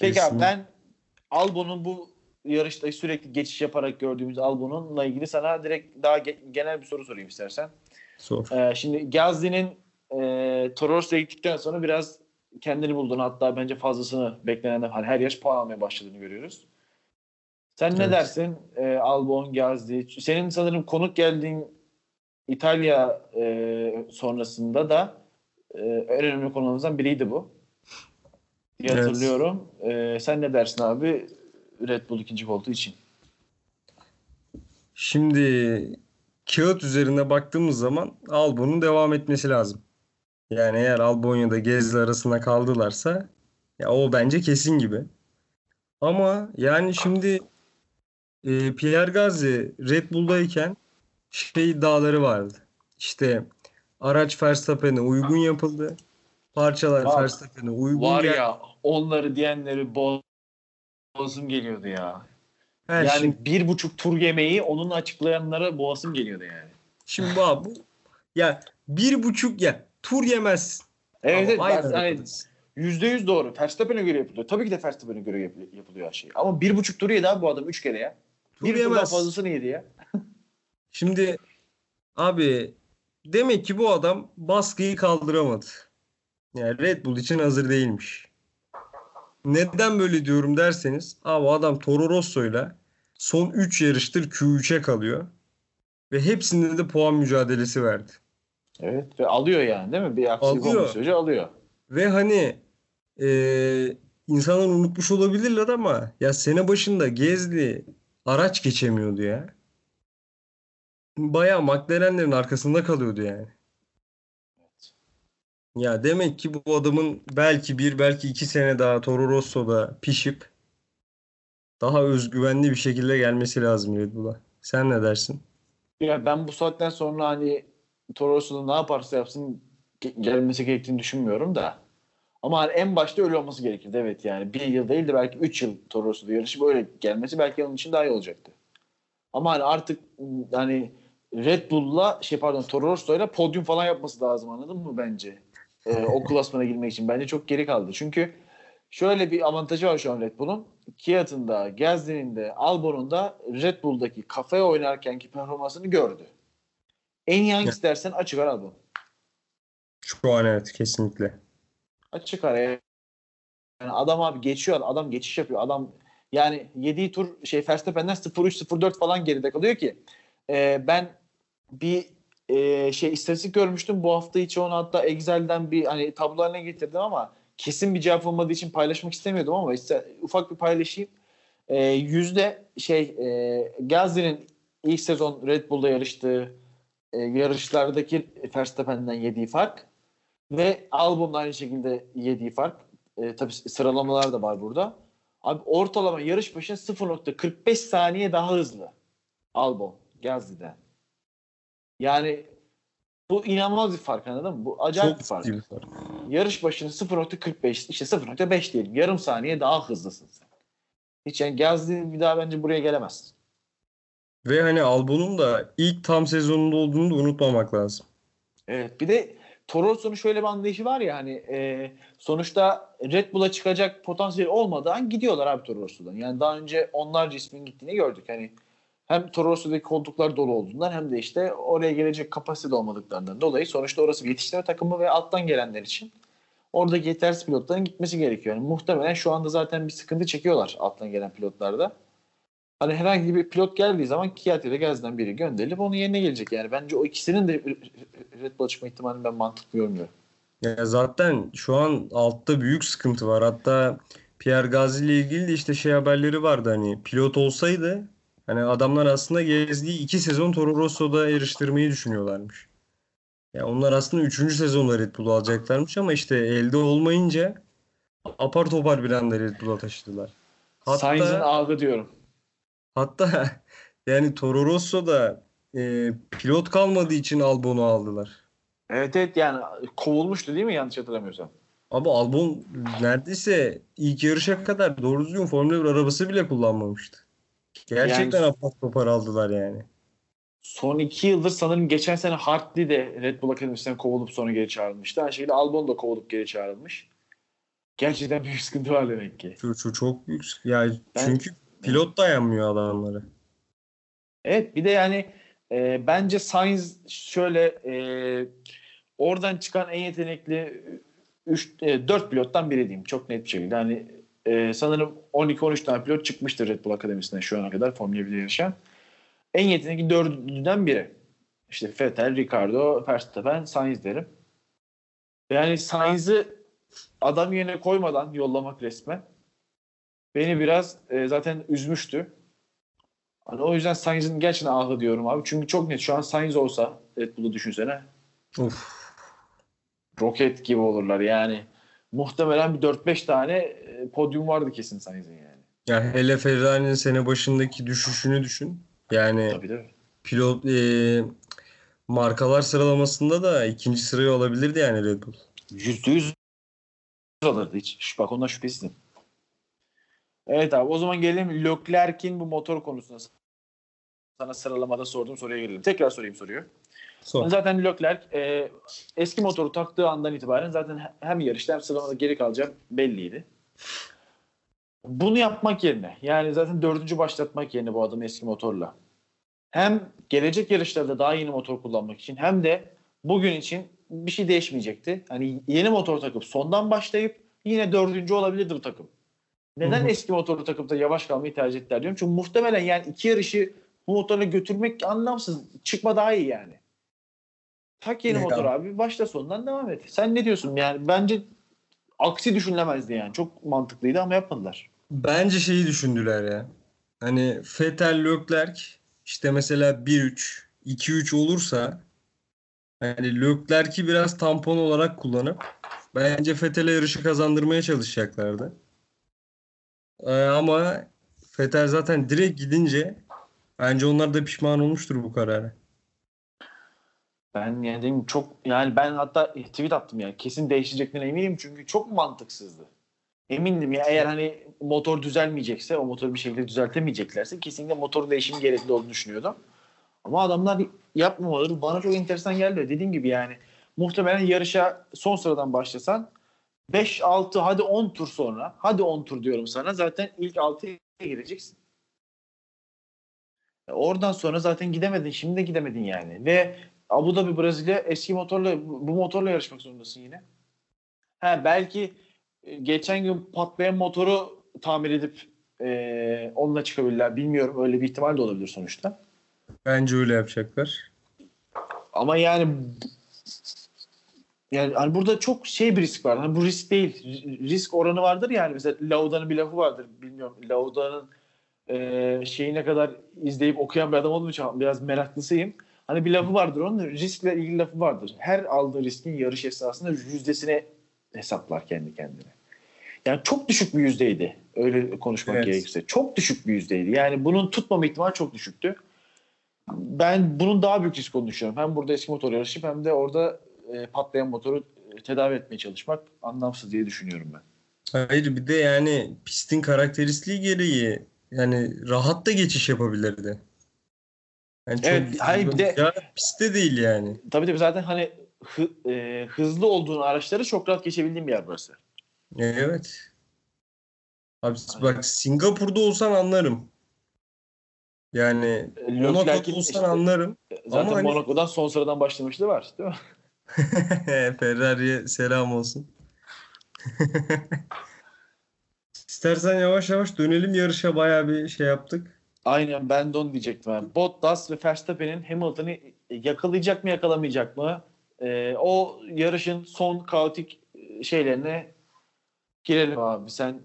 Peki Kesin. abi ben Albon'un bu yarışta sürekli geçiş yaparak gördüğümüz Albon'unla ilgili sana direkt daha ge- genel bir soru sorayım istersen. Sor. Ee, şimdi Gazli'nin e, Toro Rosso'ya gittikten sonra biraz kendini bulduğunu hatta bence fazlasını beklenenden hani her yaş puan almaya başladığını görüyoruz. Sen ne Evet. dersin e, Albon, Gazli? Senin sanırım konuk geldiğin İtalya e, sonrasında da e, en önemli konularımızdan biriydi bu. diye Evet. hatırlıyorum. E, sen ne dersin abi Red Bull ikinci koltuğu için? Şimdi kağıt üzerine baktığımız zaman Albon'un devam etmesi lazım. Yani eğer Albon ya da Gezli arasında kaldılarsa ya o bence kesin gibi. Ama yani şimdi e, Pierre Gasly Red Bull'dayken şey iddiaları vardı. İşte araç Verstappen'e uygun yapıldı. Parçalar. Verstappen'e uygun Var geldi. ya onları diyenleri boğazım geliyordu ya. Ha, yani şimdi, bir buçuk tur yemeği onun açıklayanlara boğazım geliyordu yani. şimdi bu abi bu ya bir buçuk ya tur yemez. Evet, evet Ama aynen yüzde yüz doğru. Verstappen'e göre yapılıyor. Tabii ki de Verstappen'e göre yap- yapılıyor her şey. Ama bir buçuk tur yedi abi bu adam üç kere ya. Tur bir yemez. fazlasını yedi ya. Şimdi abi demek ki bu adam baskıyı kaldıramadı. Yani Red Bull için hazır değilmiş. Neden böyle diyorum derseniz abi adam Toro Rosso'yla son 3 yarıştır Q3'e kalıyor. Ve hepsinde de puan mücadelesi verdi. Evet ve alıyor yani değil mi? Bir aksilik Alıyor. olmadığı sürece alıyor. Ve hani eee insanlar unutmuş olabilirler ama ya sene başında Gezli araç geçemiyordu ya. Bayağı McLaren'lerin arkasında kalıyordu yani. Ya demek ki bu adamın belki bir belki iki sene daha Toro Rosso'da pişip daha özgüvenli bir şekilde gelmesi lazım Red Bull'a. Sen ne dersin? Ya ben bu saatten sonra hani Toro Rosso'da ne yaparsa yapsın ge- gelmesi gerektiğini düşünmüyorum da. Ama hani en başta öyle olması gerekirdi. Evet yani bir yıl değil de belki üç yıl Toro Rosso'da yarışıp öyle gelmesi belki onun için daha iyi olacaktı. Ama hani artık hani Red Bull'la şey pardon Toro Rosso'yla podyum falan yapması lazım anladın mı bence? Ee, o klasmana girmek için. Bence çok geri kaldı. Çünkü şöyle bir avantajı var şu an Red Bull'un. Kiat'ın da, Gasly'nin de, Albon'un da Red Bull'daki kafaya oynarkenki performansını gördü. En iyi hangisi dersen açık ara Albon. Şu an evet kesinlikle. Açık ara. Yani adam abi geçiyor. Adam geçiş yapıyor. Adam yani 7 tur şey Verstappen'den 0-3 0-4 falan geride kalıyor ki e, ben bir e, şey istatistik görmüştüm. Bu hafta içi onu hatta Excel'den bir hani tablo haline getirdim ama kesin bir cevap olmadığı için paylaşmak istemiyordum ama işte ufak bir paylaşayım. E, yüzde şey e, Gasly'nin ilk sezon Red Bull'da yarıştığı e, yarışlardaki Verstappen'den yediği fark ve Albon'da aynı şekilde yediği fark. E, tabii sıralamalar da var burada. Abi ortalama yarış başına 0.45 saniye daha hızlı. Albon Gasly'den. Yani bu inanılmaz bir fark anladın mı? Bu acayip Çok bir fark. bir fark. Yarış başına 0.45 işte 0.5 diyelim. Yarım saniye daha hızlısın sen. Hiç yani Gasly bir daha bence buraya gelemez. Ve hani Albon'un da ilk tam sezonunda olduğunu da unutmamak lazım. Evet bir de Toro Rosso'nun şöyle bir anlayışı var ya hani e, sonuçta Red Bull'a çıkacak potansiyel olmadan gidiyorlar abi Toro Rosso'dan. Yani daha önce onlarca ismin gittiğini gördük. Hani hem Toro Rosso'daki koltuklar dolu olduğundan hem de işte oraya gelecek kapasite olmadıklarından dolayı sonuçta orası bir yetiştirme takımı ve alttan gelenler için oradaki yetersiz pilotların gitmesi gerekiyor. Yani muhtemelen şu anda zaten bir sıkıntı çekiyorlar alttan gelen pilotlarda. Hani herhangi bir pilot geldiği zaman Kiat ile Gaz'dan biri gönderilip onun yerine gelecek. Yani bence o ikisinin de Red Bull'a çıkma ihtimalini ben mantıklı görmüyorum. Ya zaten şu an altta büyük sıkıntı var. Hatta Pierre Gasly ile ilgili de işte şey haberleri vardı hani pilot olsaydı hani adamlar aslında gezdiği iki sezon Toro Rosso'da yarıştırmayı düşünüyorlarmış. Ya onlar aslında üçüncü sezonda Red Bull'u alacaklarmış ama işte elde olmayınca apar topar bir anda Red Bull'a taşıdılar. Sainz'in Hatta algı diyorum. hatta yani Toro Rosso'da e, pilot kalmadığı için Albon'u aldılar. Evet evet yani kovulmuştu değil mi yanlış hatırlamıyorsam? Abi Albon neredeyse ilk yarışa kadar doğru düzgün Formula 1 arabası bile kullanmamıştı. Gerçekten Yani- apar topar aldılar yani. Son iki yıldır sanırım geçen sene Hartley de Red Bull Akademisi'nden kovulup sonra geri çağrılmıştı. Aynı şekilde Albon da kovulup geri çağrılmış. Gerçekten büyük sıkıntı var demek ki. Şu, şu çok büyük. sık- Ya Ben- çünkü pilot dayanmıyor adamlara. Evet bir de yani e, bence Sainz şöyle e, oradan çıkan en yetenekli 3 4 pilottan biri diyeyim çok net bir şekilde. Hani e, sanırım 12-13 tane pilot çıkmıştır Red Bull Akademisi'nden şu ana kadar Formula 1'de yarışan. En yetenekli dördünden biri. İşte Vettel, Ricardo, Verstappen, Sainz derim. Yani Sainz'i adam yerine koymadan yollamak resmen beni biraz e, zaten üzmüştü. Hani o yüzden Sainz'in gerçekten ahı diyorum abi. Çünkü çok net şu an Sainz olsa Red Bull'u düşünsene. Of. Roket gibi olurlar yani. Muhtemelen bir 4-5 tane e, podyum vardı kesin Sainz'in yani. Ya hele Ferrari'nin sene başındaki düşüşünü düşün. Yani Tabii tabii. pilot e, markalar sıralamasında da ikinci sırayı alabilirdi yani Red Bull. %100 alırdı hiç. Bak ondan şüphesizim. Evet abi o zaman gelelim Leclerc'in bu motor konusuna. Sana sıralamada sorduğum soruya gelelim. Tekrar sorayım soruyu. Son. Zaten Leclerc e, eski motoru taktığı andan itibaren zaten hem yarışta hem sıralamada geri kalacağım belliydi. Bunu yapmak yerine yani zaten dördüncü başlatmak yerine bu adamı eski motorla hem gelecek yarışlarda daha yeni motor kullanmak için hem de bugün için bir şey değişmeyecekti. Hani yeni motor takıp sondan başlayıp yine dördüncü olabilirdi bu takım. Neden Hı hı. eski motoru takıp da yavaş kalmayı tercih ettiler diyorum. Çünkü muhtemelen yani iki yarışı bu motorla götürmek anlamsız. Çıkma daha iyi yani. Tak yeni Ne motor abi. Başla sondan devam et. Sen ne diyorsun? Yani bence aksi düşünülemezdi yani. Çok mantıklıydı ama yapmadılar. Bence şeyi düşündüler ya. Hani Vettel Leclerc işte mesela 1-3, 2-3 olursa hani Leclerc'i biraz tampon olarak kullanıp bence Vettel'e yarışı kazandırmaya çalışacaklardı. Ee, ama Vettel zaten direkt gidince bence onlar da pişman olmuştur bu karara. Ben yani dedim çok yani ben hatta tweet attım yani kesin değişeceklerine eminim çünkü çok mantıksızdı. Emindim ya eğer hani motor düzelmeyecekse o motoru bir şekilde düzeltemeyeceklerse kesinlikle motor değişimi gerekli olduğunu düşünüyordum. Ama adamlar yapmamaları bana çok enteresan geldi. Dediğim gibi yani muhtemelen yarışa son sıradan başlasan 5 6 hadi 10 tur sonra hadi 10 tur diyorum sana zaten ilk 6'ya gireceksin. E, Oradan sonra zaten gidemedin. Şimdi de gidemedin yani. Ve Abu Dhabi Brezilya eski motorla bu motorla yarışmak zorundasın yine. Ha belki e, geçen gün patlayan motoru tamir edip e, onunla çıkabilirler. Bilmiyorum. Öyle bir ihtimal de olabilir sonuçta. Bence öyle yapacaklar. Ama yani yani hani burada çok şey bir risk var. Hani bu risk değil. Risk oranı vardır yani. Mesela Lauda'nın bir lafı vardır. Bilmiyorum. Lauda'nın e, şeyi ne kadar izleyip okuyan bir adam olduğum için biraz meraklısıyım. Hani bir lafı vardır onun. Riskle ilgili lafı vardır. Her aldığı riskin yarış esnasında yüzdesine hesaplar kendi kendine. Yani çok düşük bir yüzdeydi. Öyle konuşmak Evet. gerekirse. Çok düşük bir yüzdeydi. Yani bunun tutmama ihtimali çok düşüktü. Ben bunun daha büyük risk olduğunu düşünüyorum. Hem burada eski motor yarışıp hem de orada e, patlayan motoru e, tedavi etmeye çalışmak anlamsız diye düşünüyorum ben. Hayır bir de yani pistin karakteristiği gereği yani rahat da geçiş yapabilirdi. Yani çok Evet, hayır bir de- ya pistte değil yani. Tabii tabii zaten hani hı- e, hızlı olduğun araçları çok rahat geçebildiğim bir yer burası. Evet. Abi bak Singapur'da olsan anlarım. Yani Monaco'da Leclerc'in olsan işte- anlarım. Zaten Ama hani- Monaco'dan son sıradan başlamışlığı var değil mi? Ferrari'ye selam olsun. İstersen yavaş yavaş dönelim yarışa bayağı bir şey yaptık. Aynen ben de onu diyecektim. Yani. Bottas ve Verstappen'in Hamilton'ı yakalayacak mı yakalamayacak mı? Ee, o yarışın son kaotik şeylerine girelim abi. Sen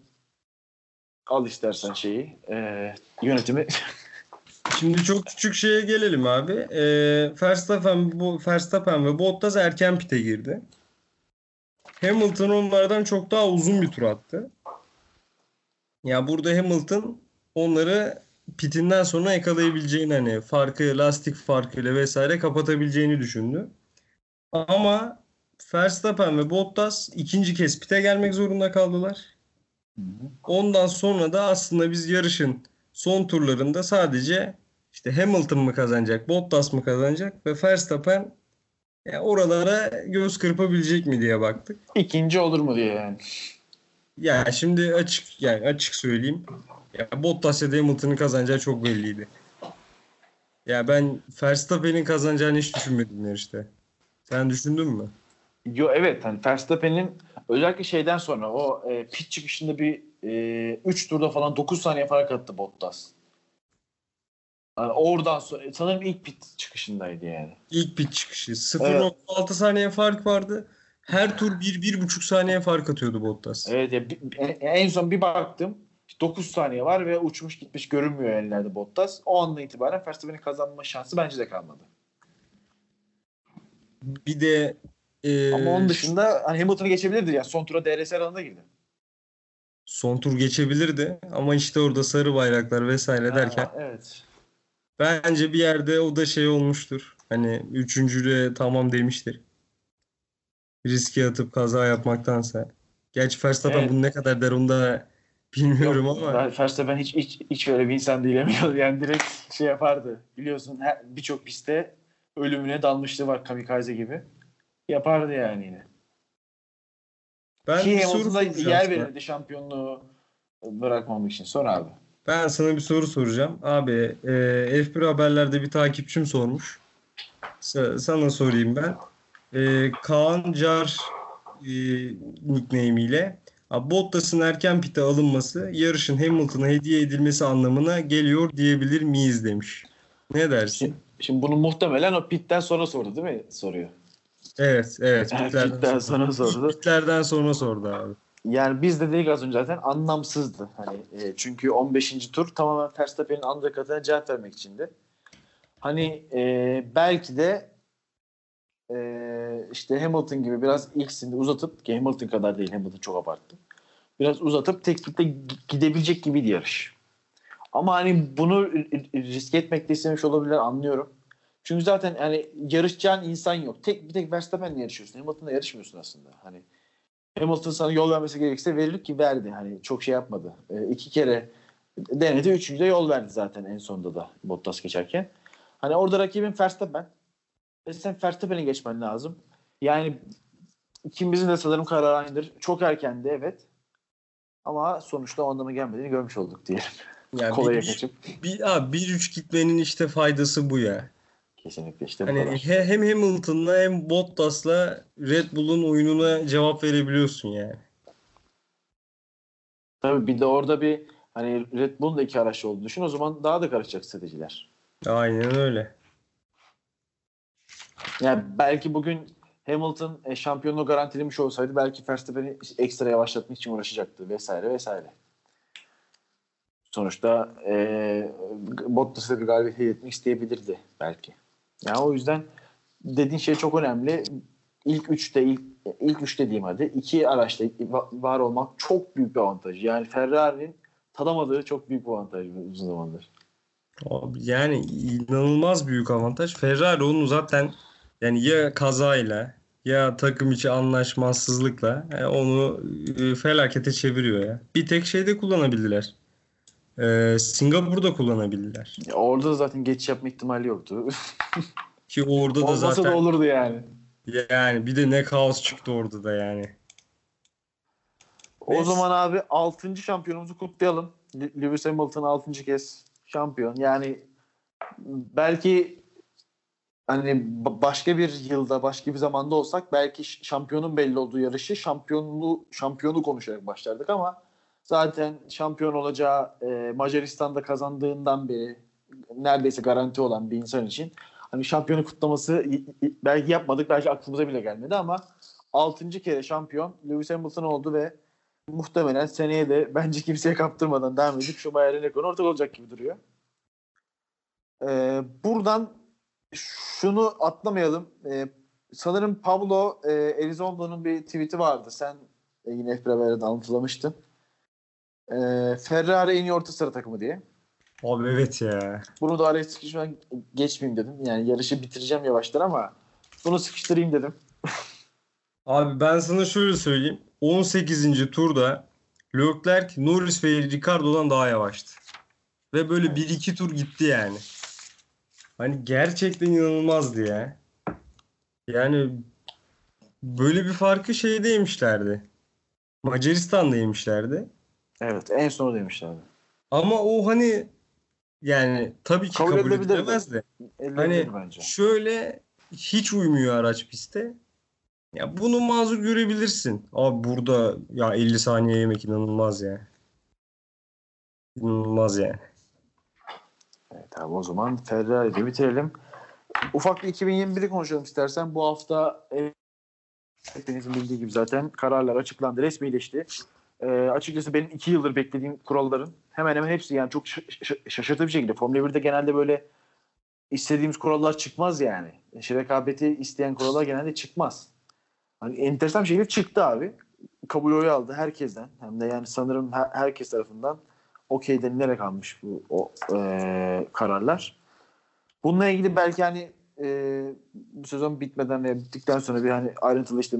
al istersen şeyi e, yönetimi. Şimdi çok küçük şeye gelelim abi. Ee, Verstappen, bu Verstappen ve Bottas erken pite girdi. Hamilton onlardan çok daha uzun bir tur attı. Ya burada Hamilton onları pitinden sonra yakalayabileceğini hani farkı lastik farkıyla vesaire kapatabileceğini düşündü. Ama Verstappen ve Bottas ikinci kez pite gelmek zorunda kaldılar. Ondan sonra da aslında biz yarışın son turlarında sadece işte Hamilton mı kazanacak, Bottas mı kazanacak ve Verstappen ya oralara göz kırpabilecek mi diye baktık. İkinci olur mu diye yani. Ya şimdi açık yani açık söyleyeyim. Ya Bottas ya da Hamilton'ın kazanacağı çok belliydi. Ya ben Verstappen'in kazanacağını hiç düşünmedim yarışta. Sen düşündün mü? Yo evet hani Verstappen'in özellikle şeyden sonra o e, pit çıkışında bir 3 turda falan 9 saniye fark attı Bottas. Yani oradan sonra sanırım ilk pit çıkışındaydı yani. İlk pit çıkışı 0.6 saniye fark vardı. Her tur 1-1.5 saniye fark atıyordu Bottas. Evet ya, en son bir baktım 9 saniye var ve uçmuş gitmiş görünmüyor ellerde Bottas. O andan itibaren Verstappen'in kazanma şansı bence de kalmadı. Bir de e, Ama onun dışında hani Hamilton'ı geçebilirdi ya. Son tura DRS alanına girdi. son tur geçebilirdi ama işte orada sarı bayraklar vesaire derken Ha, evet. bence bir yerde o da şey olmuştur. Hani üçüncülüğe tamam demiştir. Riske atıp kaza yapmaktansa. Gerçi Verstappen Evet. bunu ne kadar der onu da bilmiyorum Yok, ama ben Verstappen hiç, hiç, hiç öyle bir insan değil. Yani direkt şey yapardı. Biliyorsun birçok pistte ölümüne dalmışlığı var kamikaze gibi. Yapardı yani yine. ben Ki bir soru Hamilton'da yer verirdi şampiyonluğu bırakmamak için. Sonra abi. Ben sana bir soru soracağım. Abi e, F1 haberlerde bir takipçim sormuş. Sa- sana sorayım ben. E, Kaan Car e, nickname ile Bottas'ın erken pite alınması yarışın Hamilton'a hediye edilmesi anlamına geliyor diyebilir miyiz demiş. Ne dersin? Şimdi, şimdi bunu muhtemelen o pitten sonra sordu değil mi? Soruyor. Evet, evet. Evet, Pitlerden, pitten sonra sordu. Pitlerden sonra sordu abi. Yani biz de dedik az önce zaten anlamsızdı. Hani e, çünkü 15. tur tamamen Verstappen'in undercut'ına cevap vermek içindi. Hani e, belki de e, işte Hamilton gibi biraz ilksinde uzatıp ki Hamilton kadar değil Hamilton çok abarttı. Biraz uzatıp tek gi- gidebilecek gibiydi yarış. Ama hani bunu risk etmek de istemiş olabilirler anlıyorum. Çünkü zaten yani yarışacağın insan yok. Tek bir tek Verstappen'le yarışıyorsun. Hamilton'la yarışmıyorsun aslında. Hani Hamilton sana yol vermesi gerekirse verilir ki verdi. Hani çok şey yapmadı. E, iki kere denedi. Üçüncüde yol verdi zaten en sonunda da Bottas geçerken. Hani orada rakibin Verstappen. E sen Verstappen'e geçmen lazım. Yani ikimizin de sanırım kararı aynıdır. Çok erkendi evet. Ama sonuçta o anlama gelmediğini görmüş olduk diyelim. Yani Kolaya bir, kaçıp. bir, abi 1-3 gitmenin işte faydası bu ya. Kesinlikle işte bu Hani kadar. he- hem Hamilton'la hem Bottas'la Red Bull'un oyununa cevap verebiliyorsun yani. Tabii bir de orada bir hani Red Bull'un da iki araç olduğunu düşün. O zaman daha da karışacak stratejiler. Aynen öyle. Yani belki bugün Hamilton e, şampiyonluğu garantilemiş olsaydı belki Verstappen'i ekstra yavaşlatmak için uğraşacaktı vesaire vesaire. Sonuçta e, Bottas'ı da bir galibiyet hediye etmek isteyebilirdi belki. Yani o yüzden dediğin şey çok önemli. İlk üçte ilk, ilk üçte diyeyim hadi. iki araçta va- var olmak çok büyük bir avantaj. Yani Ferrari'nin tadamadığı çok büyük bir avantaj uzun zamandır. Abi yani inanılmaz büyük avantaj. Ferrari onu zaten yani ya kazayla ya takım içi anlaşmazsızlıkla e, onu e, felakete çeviriyor ya. Bir tek şeyde kullanabildiler. Ee, Singapur'da kullanabildiler. Ya orada da zaten geçiş yapma ihtimali yoktu. Ki orada da Olmasa zaten da olurdu yani. yani bir de ne kaos çıktı orada da yani. O Neyse. zaman abi 6. şampiyonumuzu kutlayalım. Lewis Hamilton 6. kez şampiyon. Yani belki hani ba- başka bir yılda, başka bir zamanda olsak belki şampiyonun belli olduğu yarışı şampiyonluğu şampiyonu konuşarak başlardık ama zaten şampiyon olacağı e, Macaristan'da kazandığından beri neredeyse garanti olan bir insan için hani şampiyonu kutlaması belki yapmadık, belki aklımıza bile gelmedi ama 6. kere şampiyon Lewis Hamilton oldu ve muhtemelen seneye de bence kimseye kaptırmadan devam edip şu Bayern rekoru ortak olacak gibi duruyor. Ee, buradan şunu atlamayalım. Ee, sanırım Pablo e, Elizondo'nun bir tweet'i vardı. Sen e, yine F1'e alıntılamıştın. Ee, Ferrari en iyi orta sıra takımı diye. Abi evet ya. Bunu da araya sıkışmadan geçmeyeyim dedim. Yani yarışı bitireceğim yavaştan ama bunu sıkıştırayım dedim. Abi ben sana şöyle söyleyeyim. 18. turda Leclerc, Norris ve Ricardo'dan daha yavaştı. Ve böyle 1-2 tur gitti yani. Hani gerçekten inanılmazdı ya. Yani böyle bir farkı şeyde yemişlerdi. Macaristan'da yemişlerdi. Evet en sonu demişlerdi. Ama o hani yani tabii ki Kabul kabul edilemez de. Hani bence. şöyle hiç uymuyor araç piste. Ya bunu mazur görebilirsin. Abi burada ya 50 saniye yemek inanılmaz ya. İnanılmaz yani. Evet abi o zaman Ferrari'de bitirelim. Ufak bir 2021'i konuşalım istersen. Bu hafta hepinizin bildiği gibi zaten kararlar açıklandı, resmileşti. E, açıkçası benim iki yıldır beklediğim kuralların hemen hemen hepsi yani çok şaşırtıcı bir şekilde. Formula 1'de genelde böyle istediğimiz kurallar çıkmaz yani. İşte rekabeti isteyen kurallar genelde çıkmaz. Hani enteresan bir şekilde çıktı abi. Kabul oyu aldı herkesten. Hem de yani sanırım her- herkes tarafından okey denilerek almış bu o e, kararlar. Bununla ilgili belki hani e, bu sezon bitmeden veya bittikten sonra bir hani ayrıntılı işte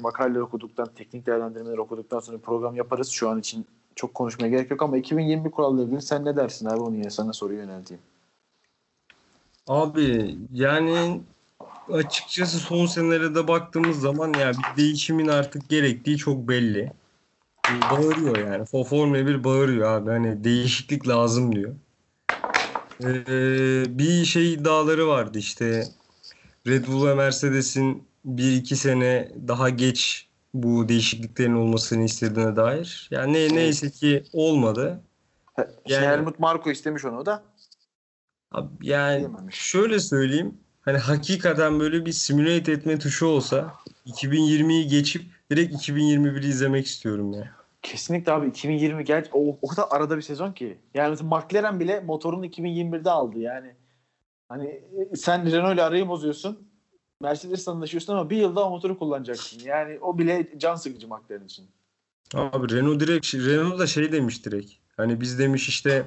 makaleler okuduktan, teknik değerlendirmeler okuduktan sonra program yaparız. Şu an için çok konuşmaya gerek yok ama 2021 kuralları ilgili sen ne dersin abi? Onu yine sana soruyu yönelteyim. Abi yani açıkçası son senelerde baktığımız zaman ya bir değişimin artık gerektiği çok belli. Bağırıyor yani. Fo- Formula 1 bağırıyor abi. Hani değişiklik lazım diyor. Ee, bir şey iddiaları vardı işte Red Bull ve Mercedes'in 1-2 sene daha geç bu değişikliklerin olmasını istediğine dair. Yani ne, neyse ki olmadı. Şey, Yani- Helmut Marko istemiş onu da. Abi yani şöyle söyleyeyim. Hani hakikaten böyle bir simulate etme tuşu olsa 2020'yi geçip direkt 2021'i izlemek istiyorum ya. Kesinlikle abi 2020 gel o, o kadar arada bir sezon ki. Yani mesela McLaren bile motorunu 2021'de aldı yani. Hani e, sen Renault ile arayı bozuyorsun. Mercedes'le anlaşıyorsun ama bir yılda o motoru kullanacaksın. Yani o bile can sıkıcı McLaren için. Abi Renault direkt Renault da şey demiş direkt. Hani biz demiş işte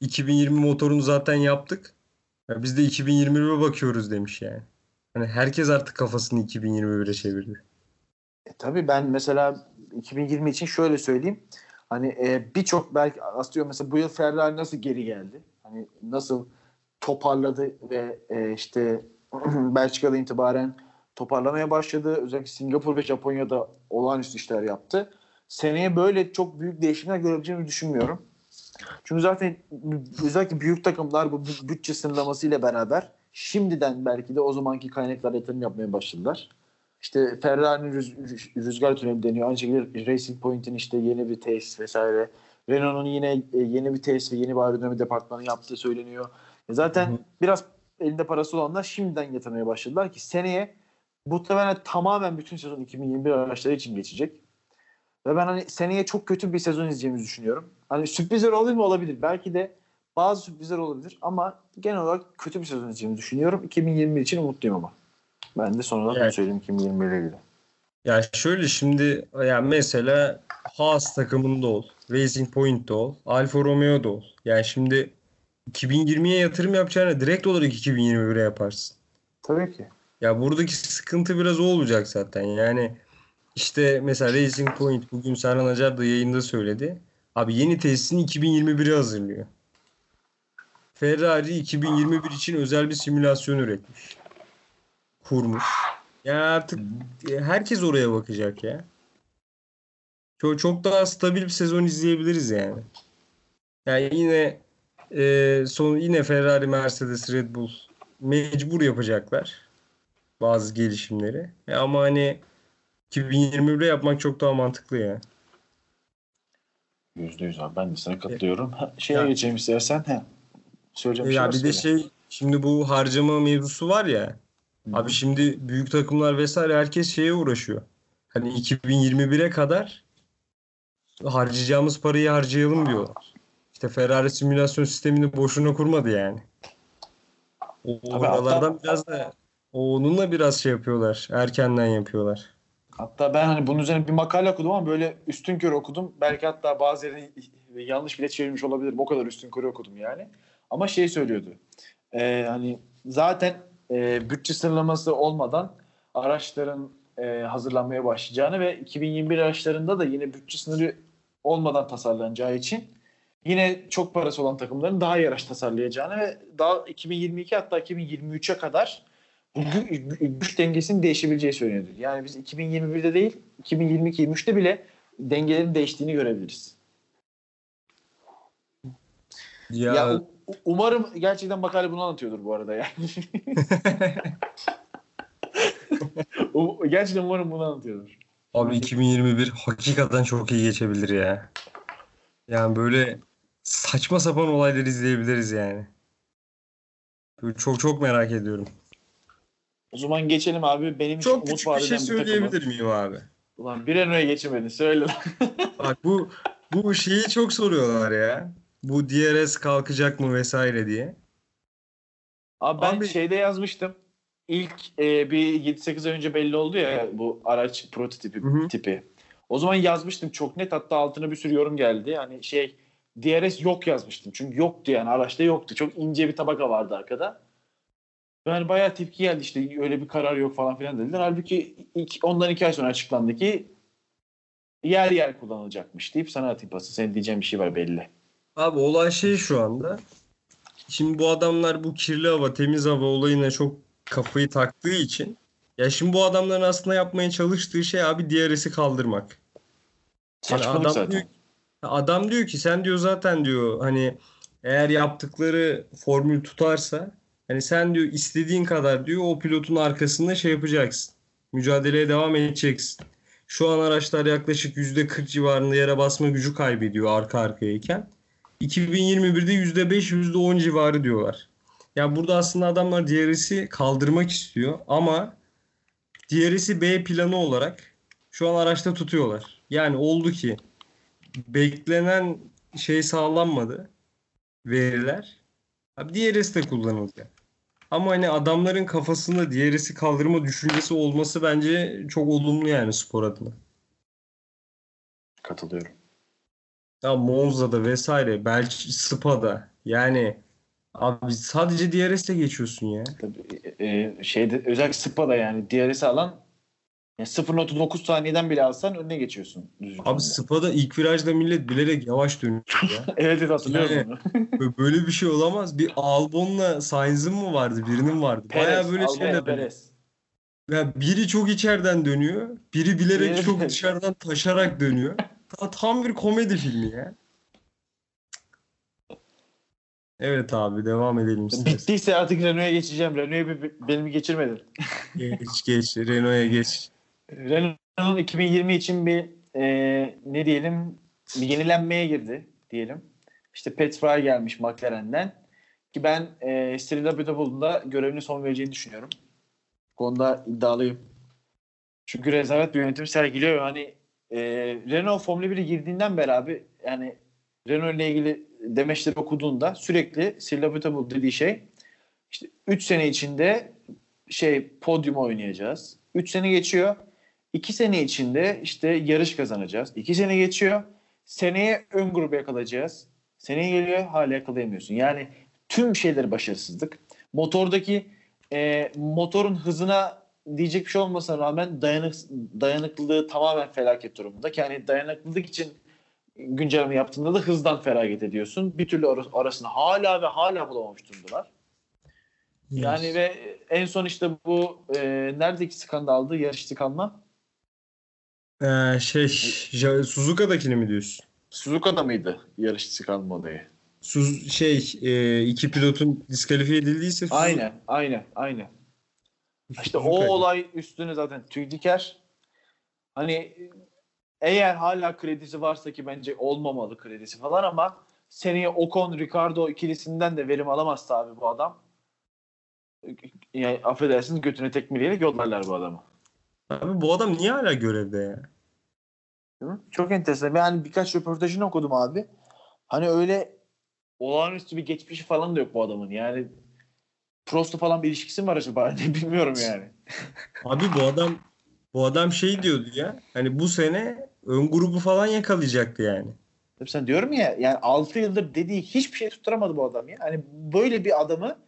2020 motorunu zaten yaptık. Ya biz de 2021'e bakıyoruz demiş yani. Hani herkes artık kafasını 2021'e çevirdi. E, tabii ben mesela 2020 için şöyle söyleyeyim. Hani e, birçok belki aslında mesela bu yıl Ferrari nasıl geri geldi? Hani nasıl toparladı ve e, işte Belçika'da itibaren toparlamaya başladı. Özellikle Singapur ve Japonya'da olağanüstü işler yaptı. Seneye böyle çok büyük değişimler görebileceğimi düşünmüyorum. Çünkü zaten özellikle büyük takımlar bu bü- bütçe sınırlamasıyla beraber şimdiden belki de o zamanki kaynaklara yatırım yapmaya başladılar. İşte Ferrari'nin rüz- rüz- rüzgar tüneli deniyor. Aynı şekilde Racing Point'in işte yeni bir tesis vesaire. Renault'un yine e, yeni bir tesis ve yeni bir aerodinamik departmanı yaptığı söyleniyor. E Zaten Hı biraz elinde parası olanlar şimdiden yatırmaya başladılar ki seneye muhtemelen tamamen bütün sezon 2021 araçları için geçecek. Ve ben hani seneye çok kötü bir sezon izleyeceğimizi düşünüyorum. Hani sürprizler olur mu? Olabilir. Belki de bazı sürprizler olabilir ama genel olarak kötü bir sezon izleyeceğimizi düşünüyorum. 2021 için umutluyum ama. Ben de sonradan Yani- söyleyeyim 2021 ile ilgili. Ya şöyle şimdi ya mesela Haas takımında ol, Racing Point'te ol, Alfa Romeo'da ol. Yani şimdi 2020'ye yatırım yapacağına direkt olarak 2021'e yaparsın. Tabii ki. Ya buradaki sıkıntı biraz o olacak zaten. Yani işte mesela Racing Point bugün Serhan Acar da yayında söyledi. Abi yeni tesisini 2021'e hazırlıyor. Ferrari 2021 için özel bir simülasyon üretmiş. Kurmuş. Yani artık herkes oraya bakacak ya. Çok, çok daha stabil bir sezon izleyebiliriz yani. Yani yine e, son yine Ferrari, Mercedes, Red Bull mecbur yapacaklar bazı gelişimleri. E, ama hani 2021'de yapmak çok daha mantıklı ya. Yüzde yüz abi. Ben de sana katılıyorum. Ha, şeye Ya- geçeyim istersen. He. Söyleyeceğim bir şey Ya varsa bir de şey şimdi bu harcama mevzusu var ya. Abi şimdi büyük takımlar vesaire herkes şeye uğraşıyor. Hani 2021'e kadar harcayacağımız parayı harcayalım diyorlar. İşte Ferrari simülasyon sistemini boşuna kurmadı yani. O Tabii oralardan hatta- biraz da onunla biraz şey yapıyorlar. Erkenden yapıyorlar. Hatta ben hani bunun üzerine bir makale okudum ama böyle üstün körü okudum. Belki hatta bazı yerini yanlış bile çevirmiş olabilirim. O kadar üstün körü okudum yani. Ama şey söylüyordu. Ee, hani zaten e, bütçe sınırlaması olmadan araçların e, hazırlanmaya başlayacağını ve 2021 araçlarında da yine bütçe sınırı olmadan tasarlanacağı için yine çok parası olan takımların daha iyi araç tasarlayacağını ve daha 2022 hatta 2023'e kadar bu gü- güç dengesinin değişebileceği söyleniyordu. Yani biz 2021'de değil 2022-23'te bile dengelerin değiştiğini görebiliriz. Ya, Ya, umarım gerçekten makale bunu anlatıyordur bu arada yani. U- gerçekten umarım bunu anlatıyordur. abi 2021 hakikaten çok iyi geçebilir ya. Yani böyle saçma sapan olayları izleyebiliriz yani. Böyle çok çok merak ediyorum. O zaman geçelim abi. Benim için Çok umut küçük bir şey söyleyebilir miyim abi? Ulan bir Renault'a geçemedin. Söyle lan. Bak bu bu şeyi çok soruyorlar ya. Bu DRS kalkacak mı vesaire diye. Abi ben Abi- şeyde yazmıştım. İlk e, bir 7-8 ay önce belli oldu ya bu araç prototipi Hı tipi. O zaman yazmıştım çok net hatta altına bir sürü yorum geldi. Hani şey DRS yok yazmıştım. Çünkü yoktu yani araçta yoktu. Çok ince bir tabaka vardı arkada. Yani bayağı tepki geldi işte öyle bir karar yok falan filan dediler. Halbuki iki, ondan iki ay sonra açıklandı ki yer yer kullanılacakmış deyip sana atayım pası. Senin diyeceğin bir şey var belli. Abi olay şey şu anda. Şimdi bu adamlar bu kirli hava, temiz hava olayına çok kafayı taktığı için ya şimdi bu adamların aslında yapmaya çalıştığı şey abi DRS'i kaldırmak. Yani Saçmalık adam zaten. diyor, adam diyor ki sen diyor zaten diyor hani eğer yaptıkları formül tutarsa hani sen diyor istediğin kadar diyor o pilotun arkasında şey yapacaksın. Mücadeleye devam edeceksin. Şu an araçlar yaklaşık %40 civarında yere basma gücü kaybediyor arka arkayayken. 2021'de %5 %10 civarı diyorlar. Yani burada aslında adamlar DRS'i kaldırmak istiyor ama DRS'i B planı olarak şu an araçta tutuyorlar. Yani oldu ki beklenen şey sağlanmadı veriler. Abi DRS de kullanılacak. Ama hani adamların kafasında DRS'i kaldırma düşüncesi olması bence çok olumlu yani spor adına. Katılıyorum. Ya Monza'da vesaire, belki Spa'da yani abi sadece DRS'le geçiyorsun ya. Tabii, e, şeyde özellikle Spa'da yani DRS alan yani 0.9 saniyeden bile alsan önüne geçiyorsun. Abi. Spa'da ilk virajda millet bilerek yavaş dönüyor ya. evet evet hatırlıyorum Yani- onu. Böyle- bir şey olamaz. Bir Albon'la Sainz'ın mı vardı? Birinin vardı. Perez, böyle Albon şeyler. Perez. Ya biri çok içeriden dönüyor. Biri bilerek çok dışarıdan taşarak dönüyor. Ta- Tam bir komedi filmi ya. Evet abi devam edelim istersen. Bittiyse artık Renault'a geçeceğim. Renault'a bir, bir- beni bir geçirmedin. Geç geç. Renault'a geç. Renault'un 2020 için bir e, ne diyelim bir yenilenmeye girdi diyelim. İşte Pat Fry gelmiş McLaren'den. Ki ben e, Cyril görevini son vereceğini düşünüyorum. Bu konuda iddialıyım. Çünkü rezalet bir yönetim sergiliyor. Hani e, Renault Formula 1'e girdiğinden beri abi yani Renault ile ilgili demeçleri okuduğunda sürekli Cyril Abiteboul dediği şey işte 3 sene içinde şey podyum oynayacağız. 3 sene geçiyor. 2 sene içinde işte yarış kazanacağız. 2 sene geçiyor. Seneye ön grubu yakalayacağız. Seneye geliyor hala yakalayamıyorsun. Yani tüm şeyleri başarısızlık. Motordaki e, motorun hızına diyecek bir şey olmasına rağmen dayanık, dayanıklılığı tamamen felaket durumunda. Yani dayanıklılık için güncelleme yaptığında da hızdan feragat ediyorsun. Bir türlü ar- arasını hala ve hala bulamamış durumdalar. Yani ve en son işte bu e, neredeki skandaldı? Yarış tıkanma. Ee, şey Suzuka'dakini mi diyorsun? Suzuka'da mıydı yarış tıkanma olayı? Suz şey e, iki pilotun diskalifiye edildiyse Suzuka- Aynen, aynen, aynen. İşte o olay üstüne zaten tüy diker. Hani eğer hala kredisi varsa ki bence olmamalı kredisi falan ama seneye Ocon Ricardo ikilisinden de verim alamazsa abi bu adam yani affedersiniz götüne tekmeleyerek yollarlar bu adamı. Abi bu adam niye hala görevde ya? Değil mi? Çok enteresan. Yani birkaç röportajını okudum abi. Hani öyle olağanüstü bir geçmişi falan da yok bu adamın. Yani Prost'la falan bir ilişkisi mi var acaba? Bilmiyorum yani. Abi bu adam bu adam şey diyordu ya. Hani bu sene ön grubu falan yakalayacaktı yani. Tabii sen diyorum ya yani 6 yıldır dediği hiçbir şey tutturamadı bu adam ya. Hani böyle bir adamı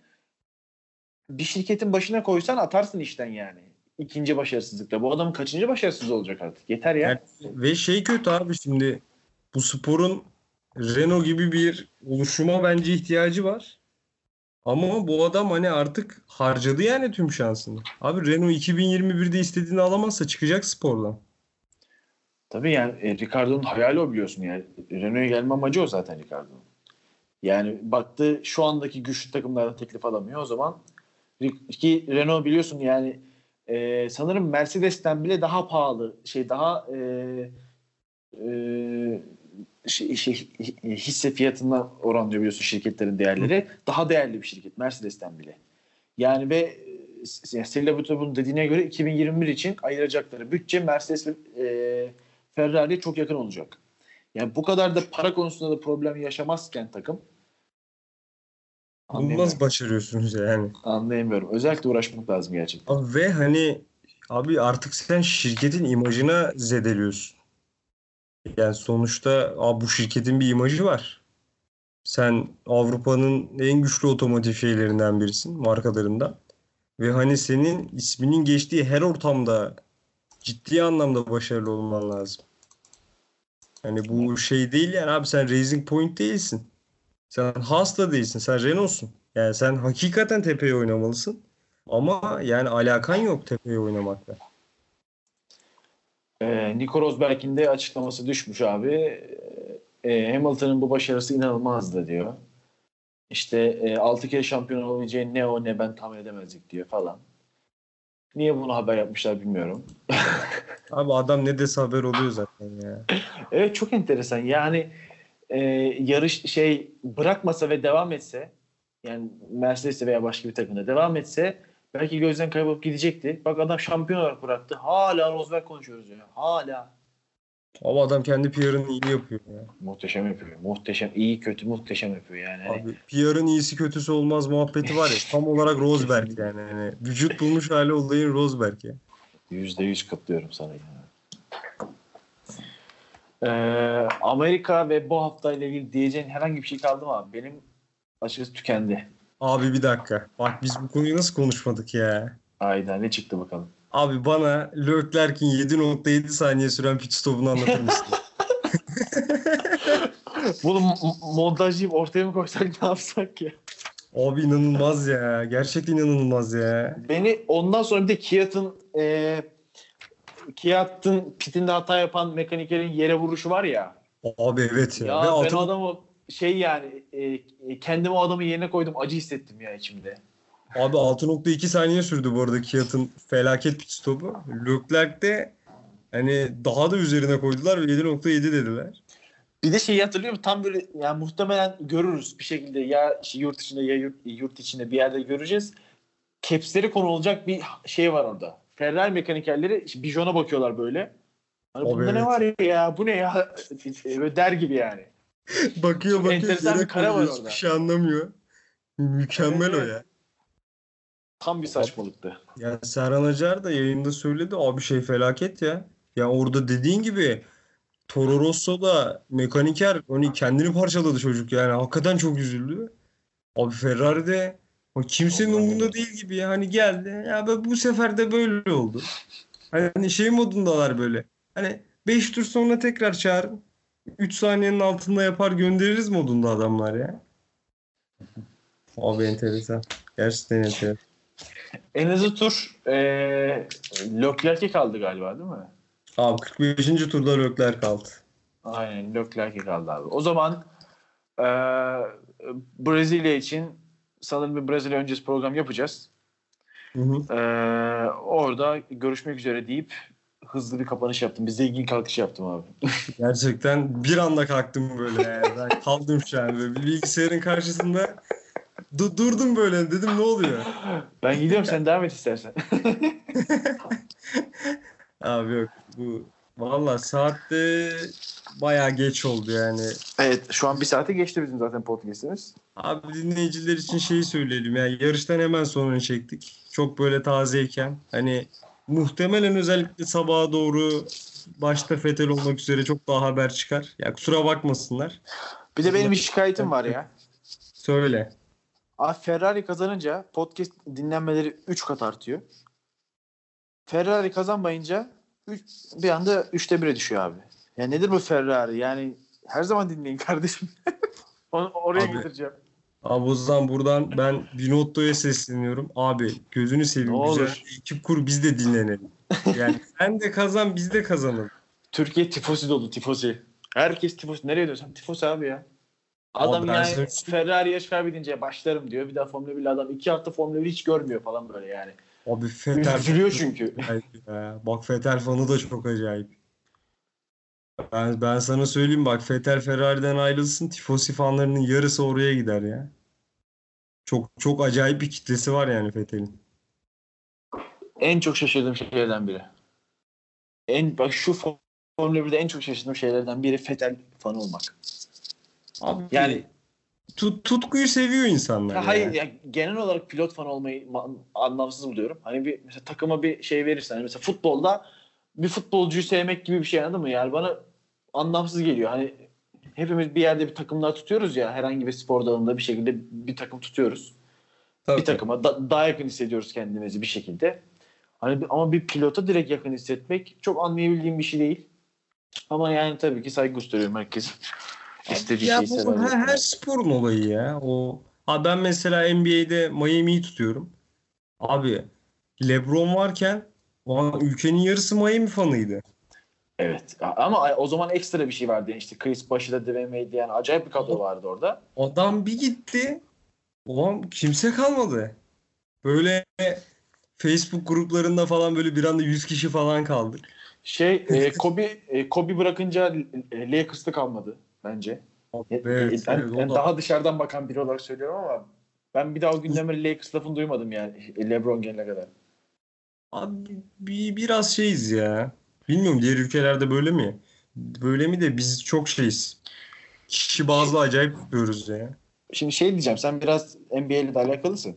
bir şirketin başına koysan atarsın işten yani. İkinci başarısızlıkla. Bu adamın kaçıncı başarısız olacak artık? Yeter ya. Yani ve şey kötü abi şimdi bu sporun Renault gibi bir oluşuma bence ihtiyacı var. Ama bu adam hani artık harcadı yani tüm şansını. Abi Renault 2021'de istediğini alamazsa çıkacak spordan. Tabii yani e, Ricardo'nun hayali o biliyorsun yani. Renault'a gelme amacı o zaten Ricardo'nun. Yani baktı şu andaki güçlü takımlardan teklif alamıyor. O zaman ki Renault biliyorsun yani e, sanırım Mercedes'ten bile daha pahalı şey daha e, e, hisse fiyatından oranlıyor biliyorsun şirketlerin değerleri. Daha değerli bir şirket Mercedes'ten bile. Yani ve e, Stella Buto'nun dediğine göre 2021 için ayıracakları bütçe Mercedes ve e, Ferrari'ye çok yakın olacak. Yani bu kadar da para konusunda da problem yaşamazken takım Bunu nasıl başarıyorsunuz yani? anlayamıyorum. Özellikle uğraşmak lazım gerçekten. Abi ve hani abi artık sen şirketin imajına zedeliyorsun. Yani sonuçta abi bu şirketin bir imajı var. Sen Avrupa'nın en güçlü otomotiv şeylerinden birisin, markalarından. Ve hani senin isminin geçtiği her ortamda ciddi anlamda başarılı olman lazım. Hani bu şey değil yani abi sen Racing Point değilsin. Sen Haas da değilsin. Sen Renault'sun. Yani sen hakikaten tepeye oynamalısın. Ama yani alakan yok tepeye oynamakla. Ee, Nico Rosberg'in de açıklaması düşmüş abi. Ee, Hamilton'ın bu başarısı inanılmazdı diyor. İşte e, 6 kere şampiyon olabileceği ne o ne ben tahmin edemezdik diyor falan. Niye bunu haber yapmışlar bilmiyorum. Abi adam ne dese haber oluyor zaten ya. Evet çok enteresan. Yani e, yarış şey bırakmasa ve devam etse yani Mercedes'te veya başka bir takımda devam etse belki gözden kaybolup gidecekti. Bak adam şampiyon olarak bıraktı. Hala Rosberg konuşuyoruz ya. Hala. Ama adam kendi PR'ını iyi yapıyor ya. Muhteşem yapıyor. Muhteşem. iyi kötü muhteşem yapıyor yani. Abi PR'ın iyisi kötüsü olmaz muhabbeti var ya. Tam olarak Rosberg yani. Hani vücut bulmuş hali olayın Rosberg ya. Yüzde yüz katılıyorum sana. Yani. Ee, Amerika ve bu haftayla ilgili diyeceğin herhangi bir şey kaldı mı abi? Benim açıkçası tükendi. Abi bir dakika. Bak biz bu konuyu nasıl konuşmadık ya? Ayda ne çıktı bakalım. Abi bana Leclerc'in 7.7 saniye süren pit stopunu anlatır mısın? Bunu montajlayıp ortaya mı koysak ne yapsak ya? Abi inanılmaz ya. Gerçekten inanılmaz ya. Beni ondan sonra bir de Kiat'ın e, Kiat'ın pitinde hata yapan mekanikerin yere vuruşu var ya. Abi evet ya. Ya, Ve ben altın- o adamı şey yani e, kendimi o adamın yerine koydum acı hissettim ya içimde. Abi 6.2 saniye sürdü bu arada Kiat'ın felaket pit stopu. Leclerc de hani daha da üzerine koydular ve 7.7 dediler. Bir de şeyi hatırlıyor musun? Tam böyle yani muhtemelen görürüz bir şekilde ya işte yurt içinde ya yurt, yurt içinde bir yerde göreceğiz. Caps'leri konu olacak bir şey var orada. Ferrari mekanikerleri işte Bijon'a bakıyorlar böyle. Hani Abi bunda ne evet. var ya bu ne ya der gibi yani. Bakıyor Çok bakıyor enteresan yere bir kare var koyuyor, orada. hiçbir şey anlamıyor. Mükemmel Evet, o ya. Tam bir saçmalıktı. Ya Serhan Acar da yayında söyledi abi şey felaket ya. Ya orada dediğin gibi Toro Rosso'da mekaniker hani kendini parçaladı çocuk yani hakikaten çok üzüldü. Abi Ferrari'de o kimsenin Vallahi umurunda değil gibi ya. Hani geldi. Ya ben bu sefer de böyle oldu. Hani şey modundalar böyle. Hani 5 tur sonra tekrar çağırın. 3 saniyenin altında yapar göndeririz modunda adamlar ya. Abi enteresan. Gerçekten enteresan. En hızlı tur e, Leclerc'e kaldı galiba değil mi? Abi 45. turda Leclerc kaldı. Aynen Leclerc'e kaldı abi. O zaman e, Brezilya için sanırım bir Brezilya öncesi program yapacağız. Hı hı. E, orada görüşmek üzere deyip hızlı bir kapanış yaptım. Bir zengin kalkış yaptım abi. Gerçekten bir anda kalktım böyle yani. Ben kaldım şu an böyle. Bilgisayarın karşısında du- durdum böyle dedim ne oluyor? Ben gidiyorum sen devam et istersen. Abi yok bu valla saatte bayağı geç oldu yani. evet şu an bir saate geçti bizim zaten podcast'imiz. Abi dinleyiciler için şeyi söyleyelim yani yarıştan hemen sonra çektik. Çok böyle tazeyken hani muhtemelen özellikle sabaha doğru başta Fetel olmak üzere çok daha haber çıkar. Ya kusura bakmasınlar. Bir de benim bir şikayetim var ya. Söyle. Abi Ferrari kazanınca podcast dinlenmeleri 3 kat artıyor. Ferrari kazanmayınca üç, bir anda 3'te 1'e düşüyor abi. Ya nedir bu Ferrari? Yani her zaman dinleyin kardeşim. Onu oraya Abi. getireceğim. Abi o zaman buradan ben Binotto'ya sesleniyorum. Abi gözünü seveyim Ne güzel olur. ekip kur biz de dinlenelim. Yani sen de kazan biz de kazanalım. Türkiye tifosi dolu tifosi. Herkes tifosi. Nereye diyorsan tifosi abi ya. Adam Abi ben yani Ferrari yarış kaybedince başlarım diyor. Bir daha Formula 1 adam iki hafta Formula 1 hiç görmüyor falan böyle yani. Abi Fetel Üzülüyor çünkü. ya. Bak Fetel fanı da çok acayip. Ben, ben sana söyleyeyim bak Fetel Ferrari'den ayrılsın Tifosi fanlarının yarısı oraya gider ya. Çok çok acayip bir kitlesi var yani Fetel'in. En çok şaşırdığım şeylerden biri. En bak şu Formula 1'de en çok şaşırdığım şeylerden biri Fetel fanı olmak. Abi Yani tut, tutkuyu seviyor insanlar ya hayır ya genel olarak pilot fanı olmayı ma- anlamsız buluyorum. Hani bir mesela takıma bir şey verirsen hani mesela futbolda bir futbolcuyu sevmek gibi bir şey anladın mı? Yani bana anlamsız geliyor. Hani hepimiz bir yerde bir takımlar tutuyoruz ya herhangi bir spor dalında bir şekilde bir takım tutuyoruz. Tabii. bir takıma da- daha yakın hissediyoruz kendimizi bir şekilde. Hani ama bir pilota direkt yakın hissetmek çok anlayabildiğim bir şey değil. Ama yani tabii ki saygı gösteriyorum herkesin. İstediği Ya şeyi bu her, her sporun olayı ya. O ha ben mesela NBA'de Miami'yi tutuyorum. Abi LeBron varken o an ülkenin yarısı Miami fanıydı. Evet. Ama o zaman ekstra bir şey vardı. Yani işte Chris Bosh'da Dwayne Wade yani acayip bir kadro vardı orada. Adam bir gitti. O an kimse kalmadı. Böyle Facebook gruplarında falan böyle bir anda 100 kişi falan kaldı. Şey e, Kobe e, Kobe bırakınca e, Lakers'ta kalmadı bence. E, Evet, ben, evet, o ben da- daha dışarıdan bakan biri olarak söylüyorum ama ben bir daha o günden beri Lakers lafını duymadım yani LeBron gelene kadar. Abi bir, biraz şeyiz ya. Bilmiyorum diğer ülkelerde böyle mi? Böyle mi de biz çok şeyiz. Kişi bazlı acayip yapıyoruz ya. Şimdi şey diyeceğim sen biraz NBA ile de alakalısın.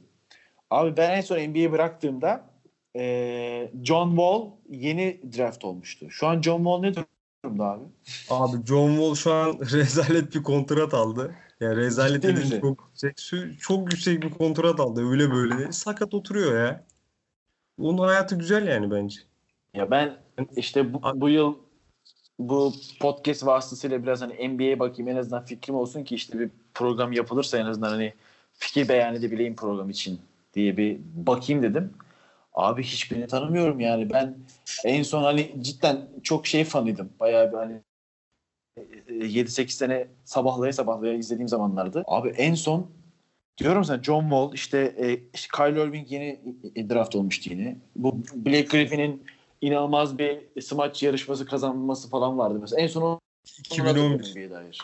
Abi ben en son NBA'yi bıraktığımda e, John Wall yeni draft olmuştu. Şu an John Wall ne durumda abi? Abi John Wall şu an rezalet bir kontrat aldı. Ya rezalet çok yüksek, çok yüksek bir kontrat aldı. Öyle böyle. Sakat oturuyor ya. Onun hayatı güzel yani bence. Ya ben işte bu, bu yıl bu podcast vasıtasıyla biraz hani NBA'ye bakayım en azından fikrim olsun ki işte bir program yapılırsa en azından hani fikir beyan edebileyim program için diye bir bakayım dedim. Abi hiçbirini tanımıyorum yani. Ben en son hani cidden çok şey fanıydım. Bayağı bir hani e, 7-8 sene sabahlaya sabahlaya izlediğim zamanlardı. Abi en son diyorum sana John Wall işte, e, işte Kyrie Irving yeni e, draft olmuştu yine. Bu Blake Griffin'in inanılmaz bir smaç yarışması kazanması falan vardı mesela. En son onu 2011. NBA'ye dair.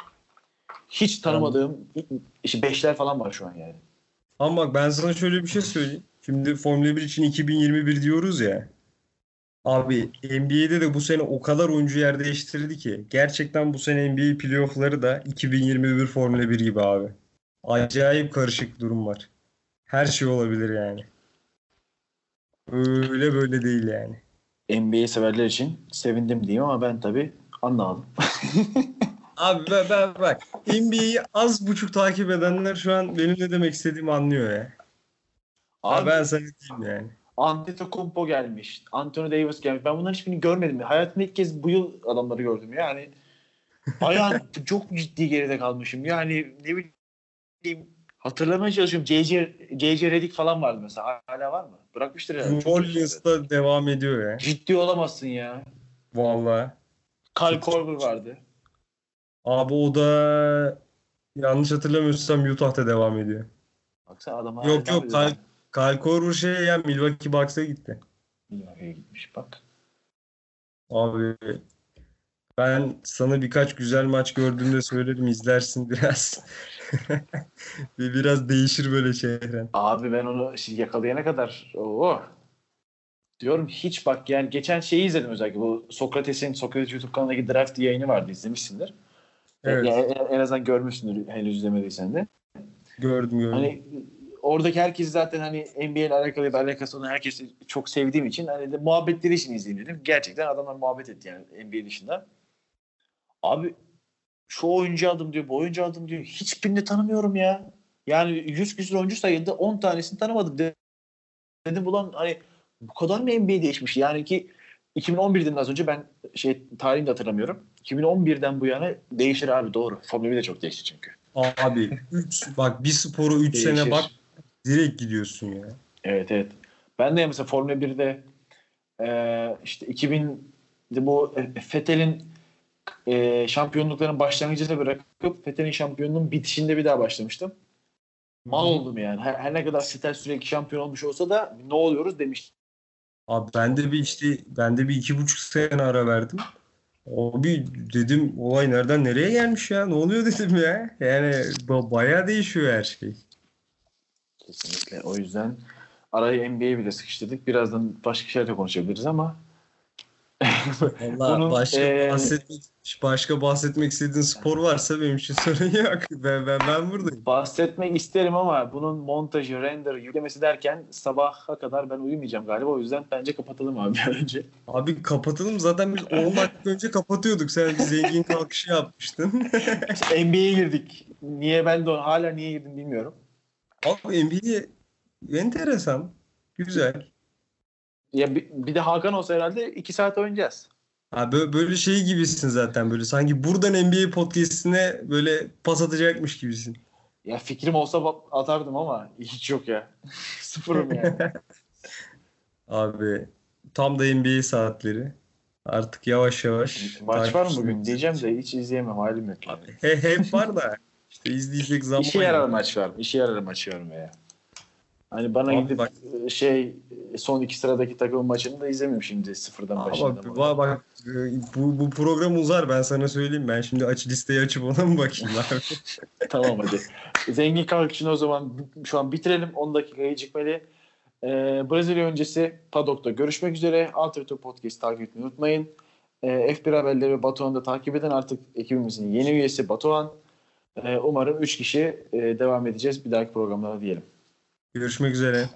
Hiç tanımadığım işte beşler falan var şu an yani. Ama bak ben sana şöyle bir şey söyleyeyim. Şimdi Formula 1 için 2021 diyoruz ya. Abi NBA'de de bu sene o kadar oyuncu yer değiştirdi ki. Gerçekten bu sene NBA playoff'ları da 2021 Formula 1 gibi abi. Acayip karışık durum var. Her şey olabilir yani. Öyle böyle değil yani. NBA severler için sevindim diyeyim ama ben tabii anlamadım. Abi ben, ben bak NBA'yi az buçuk takip edenler şu an benim ne demek istediğimi anlıyor ya. Abi, Abi ben sana diyeyim yani. Antetokounmpo gelmiş. Anthony Davis gelmiş. Ben bunların hiçbirini görmedim. Hayatımda ilk kez bu yıl adamları gördüm. Yani bayağı çok ciddi geride kalmışım. Yani ne bileyim hatırlamaya çalışıyorum. JJ, JJ Redick falan vardı mesela. Hala var mı? Bırakmıştır herhalde. Orleans'ta devam ediyor ya. Ciddi olamazsın ya. Vallahi. Kyle Korver vardı. Abi o da yanlış hatırlamıyorsam Utah'ta devam ediyor. Baksana adam Yok, yok. Kyle- Kyle Korver şey ya Milwaukee Bucks'a gitti. Milwaukee'ye gitmiş bak. Abi ben sana birkaç güzel maç gördüğümde söylerim izlersin biraz. Bir biraz değişir böyle çehren. Abi ben onu yakalayana kadar oo. Diyorum hiç bak yani geçen şeyi izledim özellikle bu Sokrates'in Sokrates YouTube kanalındaki draft yayını vardı izlemişsindir. Evet. Yani en, azından görmüşsündür henüz izlemediysen de. Gördüm gördüm. Hani oradaki herkes zaten hani NBA ile alakalı bir alakası olan herkesi çok sevdiğim için hani de muhabbetleri için izleyeyim dedim. Gerçekten adamlar muhabbet etti yani NBA dışında. Abi şu oyuncu aldım diyor, bu oyuncu aldım diyor. Hiçbirini tanımıyorum ya. Yani 100 küsur oyuncu sayıldı 10 tanesini tanımadım. De- Dedim ulan hani bu kadar mı NBA değişmiş? Yani ki 2011'den az önce ben şey tarihini de hatırlamıyorum. 2011'den bu yana değişir abi doğru. Formula 1 de çok değişti çünkü. Abi 3 bak bir sporu 3 sene bak direkt gidiyorsun ya. Evet evet. Ben de mesela Formula 1'de e, işte 2000'de bu e, Fettel'in e, şampiyonlukların başlangıcında bırakıp Fettel'in şampiyonluğun bitişinde bir daha başlamıştım. Mal oldum yani. Her, her ne kadar Vettel sürekli şampiyon olmuş olsa da ne oluyoruz demiştim. Abi ben de bir işte ben de bir iki buçuk sene ara verdim. O bir dedim olay nereden nereye gelmiş ya? Ne oluyor dedim ya. Yani ba- bayağı değişiyor her şey. Kesinlikle. O yüzden arayı NBA'ye bile sıkıştırdık. Birazdan başka şeyler de konuşabiliriz ama Vallahi Bunun, başka eee, bahsetmek başka bahsetmek istediğin spor varsa benim için sorun yok. Ben ben ben buradayım. bahsetmek isterim ama bunun montajı, render, yüklemesi derken sabaha kadar ben uyumayacağım galiba. O yüzden bence kapatalım abi önce. Abi kapatalım zaten biz 10 dakika önce kapatıyorduk. Sen bir zengin kalkışı yapmıştın. İşte NBA'ye girdik. Niye ben de hala niye girdim bilmiyorum. Abi NBA enteresan. Güzel. Ya bir, bir de Hakan olsa herhalde iki saat oynayacağız. Ha böyle, böyle şey gibisin zaten böyle sanki buradan NBA podcast'ine böyle pas atacakmış gibisin. Ya fikrim olsa atardım ama hiç yok ya. Sıfırım yani. Abi tam da NBA saatleri. Artık yavaş yavaş. Maç var mı bugün diyeceğim de hiç izleyemem halim yok. Yani. He, hep var da işte izleyecek zaman İşe yarar maç var mı? İşe yarar maç görmeye. Hani bana Abi gidip bak- şey son iki sıradaki takım maçını da izlemiyorum şimdi sıfırdan Ama başından. bak, bak e, bu, bu program uzar ben sana söyleyeyim. Ben şimdi aç listeyi açıp ona mı bakayım abi? tamam hadi. Zengin kalkışını o zaman şu an bitirelim. 10 dakika gecikmeli. Ee, Brezilya öncesi Paddock'ta görüşmek üzere. Alternative Podcast takip etmeyi unutmayın. Ee, F1 haberleri ve Batuhan'ı da takip edin. Artık ekibimizin yeni üyesi Batuhan. Ee, umarım 3 kişi e, devam edeceğiz bir dahaki programlarda diyelim. Görüşmek üzere.